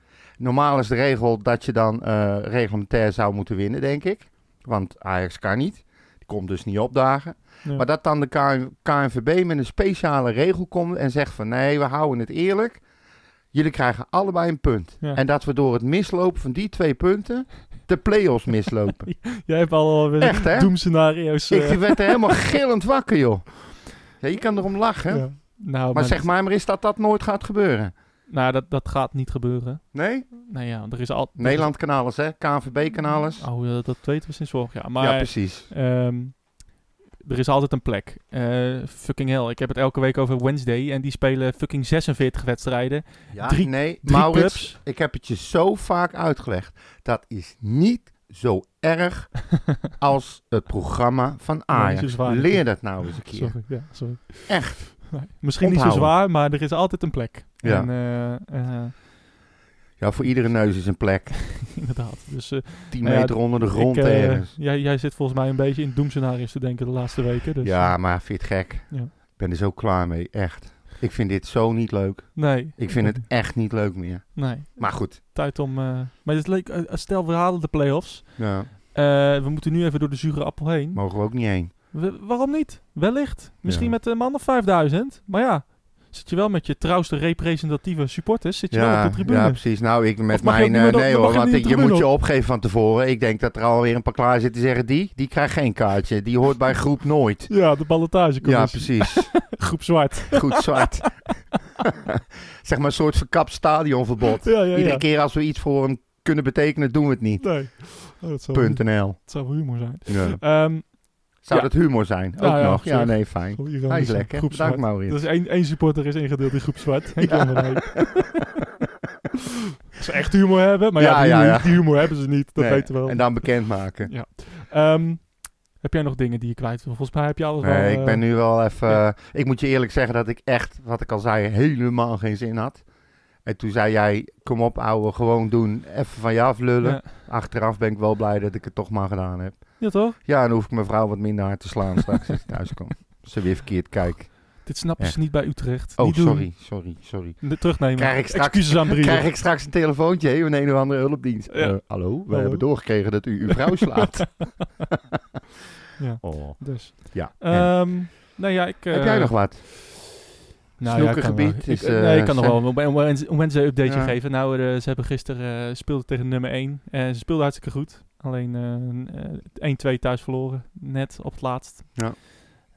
Normaal is de regel dat je dan eh, reglementair zou moeten winnen, denk ik. Want Ajax kan niet. Die komt dus niet opdagen. Ja. Maar dat dan de KN KNVB met een speciale regel komt en zegt van nee, we houden het eerlijk. Jullie krijgen allebei een punt. Ja. En dat we door het mislopen van die twee punten de play-offs mislopen. *laughs* Jij hebt al weer Echt, hè? doemscenario's. Ik eh, werd er helemaal *laughs* gillend wakker, joh. Ja, je kan erom lachen. ja. Nou, Maar zeg dat- maar, maar is dat dat nooit gaat gebeuren? Nou, dat, dat gaat niet gebeuren. Nee? Nou ja, er is al... Nederland kanalen, hè? KNVB kanalen. Oh, ja, dat weten we sinds vorig jaar. Maar ja, precies. ehm, er is altijd een plek. Eh, fucking hell. Ik heb het elke week over Wednesday. En die spelen fucking 46 wedstrijden. Ja, drie- nee, Drie Maurits, clubs. ik heb het je zo vaak uitgelegd. Dat is niet zo erg *laughs* als het programma van Ajax. Leer dat nou eens een keer. Sorry, ja, sorry. Echt. Nee, *laughs* Misschien niet zo zwaar, maar er is altijd een plek. Ja. En, eh, eh, Ja, voor iedere neus is een plek. *laughs* Inderdaad. Dus eh, 10 Nou ja, meter onder de grond ik, eh, ergens. jij, jij zit volgens mij een beetje in doemscenario's te denken de laatste weken. Dus, ja, eh, maar vind je het gek? Ja. Ik ben er zo klaar mee, echt. Ik vind dit zo niet leuk. nee. Ik vind het echt niet leuk meer. Nee. Maar goed. Tijd om... eh, maar het is leuk. eh, stel, we halen de play-offs. Ja, Eh, we moeten nu even door de zure appel heen. mogen we ook niet heen. We- waarom niet? Wellicht. Misschien Ja. met een man of 5000. Maar ja, zit je wel met je trouwste representatieve supporters. Zit je wel op de tribune. ja, precies. Nou, ik met mijn... eh, nee hoor, want ik- je moet je op? opgeven van tevoren. Ik denk dat er alweer een paar klaar zitten die zeggen... Die, die krijgt geen kaartje. Die hoort bij groep nooit. Ja, de ballotage. Ja, precies. *laughs* Groep zwart. Goed zwart. *laughs* zeg maar een soort verkapt stadionverbod. Ja, ja, ja. Iedere keer als we iets voor hem kunnen betekenen, doen we het niet. Nee. Oh, dat, zou, Punt NL. dat zou humor zijn. Ja. Zou dat humor zijn? Ook nog? Ja, nee, fijn. hoe Hij is ironisch. lekker. Groep. Maurits. Dus één, één supporter is ingedeeld in groep zwart. *laughs* Henk. Als ze echt humor hebben. Maar ja, Ja, die, ja, humor, ja. die humor hebben ze niet. Dat Nee, weten we wel. En dan bekendmaken. Ja. Ehm, heb jij nog dingen die je kwijt wil? Volgens mij heb je alles wel... Nee, ik eh, ben nu wel even... ja. Ik moet je eerlijk zeggen dat ik echt, wat ik al zei, helemaal geen zin had. En toen zei jij, kom op ouwe, gewoon doen. Even van je aflullen. Achteraf ben ik wel blij dat ik het toch maar gedaan heb. Ja, toch? Ja, dan hoef ik mijn vrouw wat minder hard te slaan straks als ik thuis kom. Als ze weer verkeerd kijkt. Dit snappen ze niet bij Utrecht. Oh, niet doen. sorry, sorry, sorry. Ne- Terugnemen. Krijg ik straks- Excuses aan Brieven. Krijg ik straks een telefoontje hé, van een of andere hulpdienst. Ja. Eh, hallo, we hebben doorgekregen dat u uw vrouw slaat. *laughs* *laughs* Ja. oh, Dus. ja. Ehm nou ja, ik... heb eh, jij nog wat? Nou ja, ik kan Snoekergebied wel. is, Ik- nee, eh, ik kan nog wel een Wednesday- een Wednesday updateje Ja. geven. Nou, eh, ze hebben gisteren eh speelden tegen nummer 1. En ze speelden hartstikke goed. Alleen eh, eh, 1-2 thuis verloren. Net op het laatst. Ja.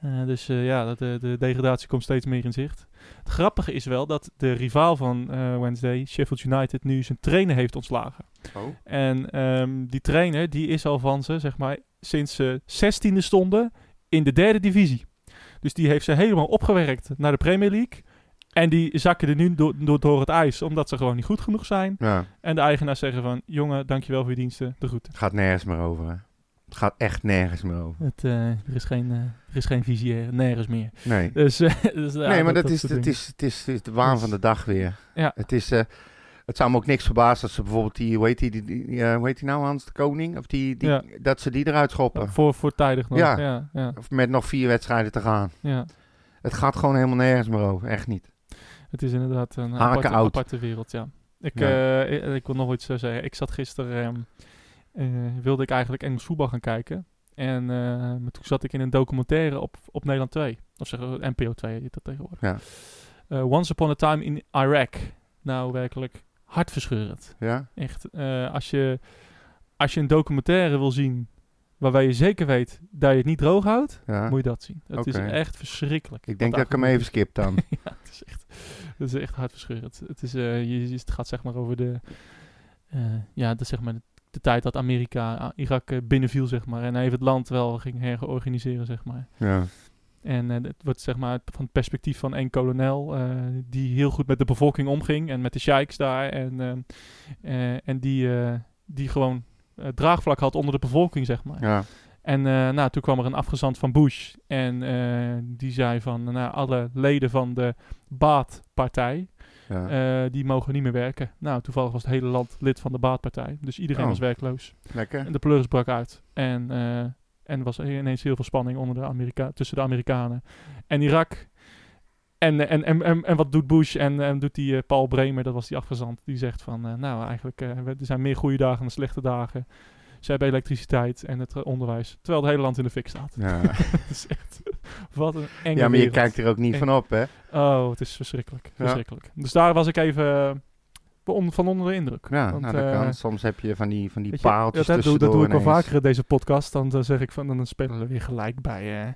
Eh, dus eh, ja, dat, de, de degradatie komt steeds meer in zicht. Het grappige is wel dat de rivaal van eh, Wednesday, Sheffield United, nu zijn trainer heeft ontslagen. Oh. En ehm, die trainer, die is al van ze, zeg maar, sinds ze zestiende stonden in de derde divisie. Dus die heeft ze helemaal opgewerkt naar de Premier League. En die zakken er nu door, door, door het ijs, omdat ze gewoon niet goed genoeg zijn. Ja, En de eigenaars zeggen van, jongen, dankjewel voor je diensten, de groeten. het gaat nergens meer over. Hè. Het gaat echt nergens meer over. Het, eh, er, is geen, eh, er is geen visie, nergens meer. Nee. Dus, *laughs* dus, ja, nee, maar dat, is, het, is, het, is, het is de waan Dus- van de dag weer. Ja. Het, is, eh, het zou me ook niks verbazen als ze bijvoorbeeld die, hoe heet die, die, die, hoe heet die nou, Hans de Koning? Of die, die, Ja. Dat ze die eruit schoppen. voor, voortijdig nog. Ja. Ja, ja, Of met nog vier wedstrijden te gaan. ja. Het gaat gewoon helemaal nergens meer over. Echt niet. Het is inderdaad een Haken aparte, aparte wereld, ja. Ik, Ja. eh, ik, ik wil nog iets eh, zeggen. Ik zat gisteren, ehm, eh, wilde ik eigenlijk Engels voetbal gaan kijken. En eh, maar toen zat ik in een documentaire op, op Nederland 2. Of zeg NPO 2 heet dat tegenwoordig. Ja. Eh, Once Upon a Time in Iraq. Nou, werkelijk hartverscheurend. Ja? Echt, eh, als, je, als je een documentaire wil zien waarbij je zeker weet dat je het niet droog houdt, ja. moet je dat zien. Het is echt verschrikkelijk. Ik denk dat ik hem even skip dan. *laughs* ja, het is echt, *laughs* het is echt hartverscheurend. Het, is, eh, je, het gaat zeg maar over de, eh, ja, de, zeg maar de, de tijd dat Amerika ah, Irak eh, binnenviel, zeg maar. En even het land wel ging herorganiseren, zeg maar. ja. En eh, het wordt zeg maar van het perspectief van één kolonel eh, die heel goed met de bevolking omging en met de sheiks daar. En, eh, en die, eh, die gewoon eh, draagvlak had onder de bevolking, zeg maar. ja. En eh, nou, toen kwam er een afgezant van Bush. En eh, die zei van, nou, alle leden van de Baath-partij, ja. eh, die mogen niet meer werken. Nou, toevallig was het hele land lid van de Baath-partij. Dus iedereen Oh. was werkloos. Lekker. En de pleuris brak uit. En, en er was ineens heel veel spanning onder de Amerika tussen de Amerikanen en Irak. En, en, en, en, en wat doet Bush en, en doet die Paul Bremer, dat was die afgezant, die zegt van, nou eigenlijk, we- er zijn meer goede dagen dan slechte dagen. Ze hebben elektriciteit en het eh, onderwijs, terwijl het hele land in de fik staat. Ja. *laughs* Het is echt, *laughs* wat een enge ja, maar je wereld. kijkt er ook niet Eng. van op, hè? Oh, het is verschrikkelijk, verschrikkelijk. Dus daar was ik even eh, on- van onder de indruk. Ja, Want, nou, dat eh, kan. Soms heb je van die, van die Weet je, paaltjes dat, doe, dat tussendoor doe ik wel ineens. vaker in deze podcast. Dan, zeg ik van, dan spelen we weer gelijk bij eh,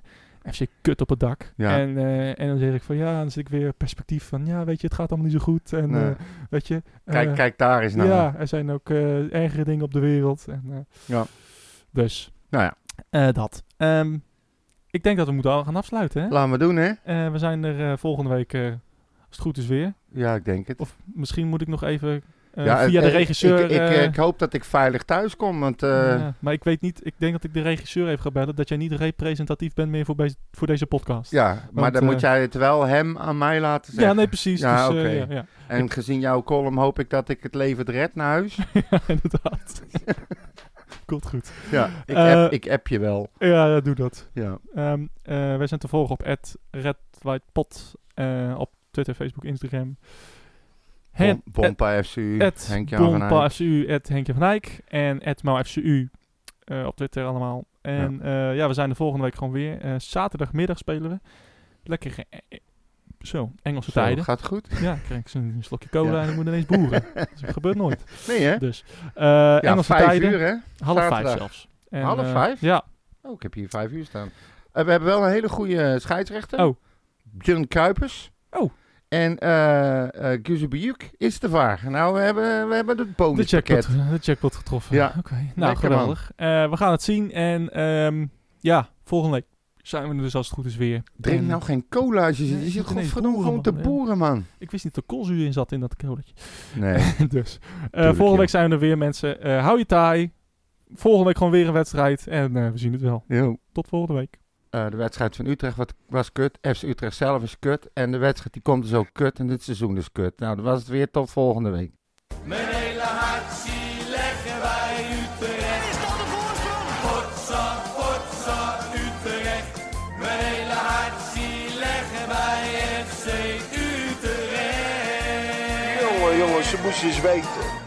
FC Kut op het dak. Ja. En, eh, en dan zeg ik van, ja, dan zit ik weer perspectief van, ja, weet je, het gaat allemaal niet zo goed. En Nee. eh, weet je... Kijk, eh, kijk daar eens naar. Ja, er zijn ook ergere dingen op de wereld. En, Ja. Dus, Nou ja, dat. Ehm, ik denk dat we moeten al gaan afsluiten, hè? laten we doen, hè? We zijn er volgende week, als het goed is, weer. Ja, ik denk het. Of misschien moet ik nog even eh, Ja, via de eh, regisseur. Ik, ik, eh, ik hoop dat ik veilig thuis kom, want... ja, maar ik weet niet, ik denk dat ik de regisseur even ga bellen, dat jij niet representatief bent meer voor, deze podcast. ja, maar dan moet jij het wel hem aan mij laten zeggen. Ja, nee, precies. Ja, dus, ja. En gezien jouw column hoop ik dat ik het leven red naar huis. *laughs* Ja, inderdaad. *laughs* Komt goed. Ja, ik, app, ik app je wel. Ja, doe dat. Ja. Ehm, eh, wij zijn te volgen op @redwhitepot eh op Twitter, Facebook, Instagram. FCU, Henk-Jan van Bompa Eyck. FCU, het Henkje van Eyck en het FCU eh, op Twitter allemaal. En ja. ja, we zijn de volgende week gewoon weer. Eh, zaterdagmiddag spelen we. Lekker eh, eh, zo, Engelse Zo, tijden. gaat goed? *laughs* Ja, ik krijg ik zo'n slokje cola Ja. en ik moet ineens boeren. *laughs* dat gebeurt nooit. Nee hè? Dus eh, Ja, Engelse vijf tijden, uur hè? half vijf zelfs. En, Half eh, vijf? Ja. Oh, ik heb hier vijf uur staan. Eh, we hebben wel een hele goede scheidsrechter. Oh. Björn Kuipers. Oh. En eh uh, is te vaar. Nou, we hebben, we hebben het De bonuspakket. jackpot, de jackpot getroffen. Ja. Oké, nou Lekker, geweldig. Eh, we gaan het zien en ehm, ja, volgende week zijn we er dus als het goed is weer. Drink En nou geen cola als je zit. Je zit godverdomme gewoon te boeren, man. Ik wist niet dat er koolzuur in zat in dat colaatje. Nee. *laughs* dus Tuurlijk, volgende week zijn we er weer mensen. Hou je taai. Volgende week gewoon weer een wedstrijd en we zien het wel. Jo. Tot volgende week. Eh, de wedstrijd van Utrecht wat, was kut. FC Utrecht zelf is kut. En de wedstrijd die komt dus ook kut. En dit seizoen is kut. Nou, dan was het weer tot volgende week. Mijn hele hart zie leggen wij Utrecht. Is dat de voorsprong? Potsa, potsa, Utrecht. Mijn hele hart zie leggen wij FC Utrecht. Jongen, jongens, ze moesten eens weten.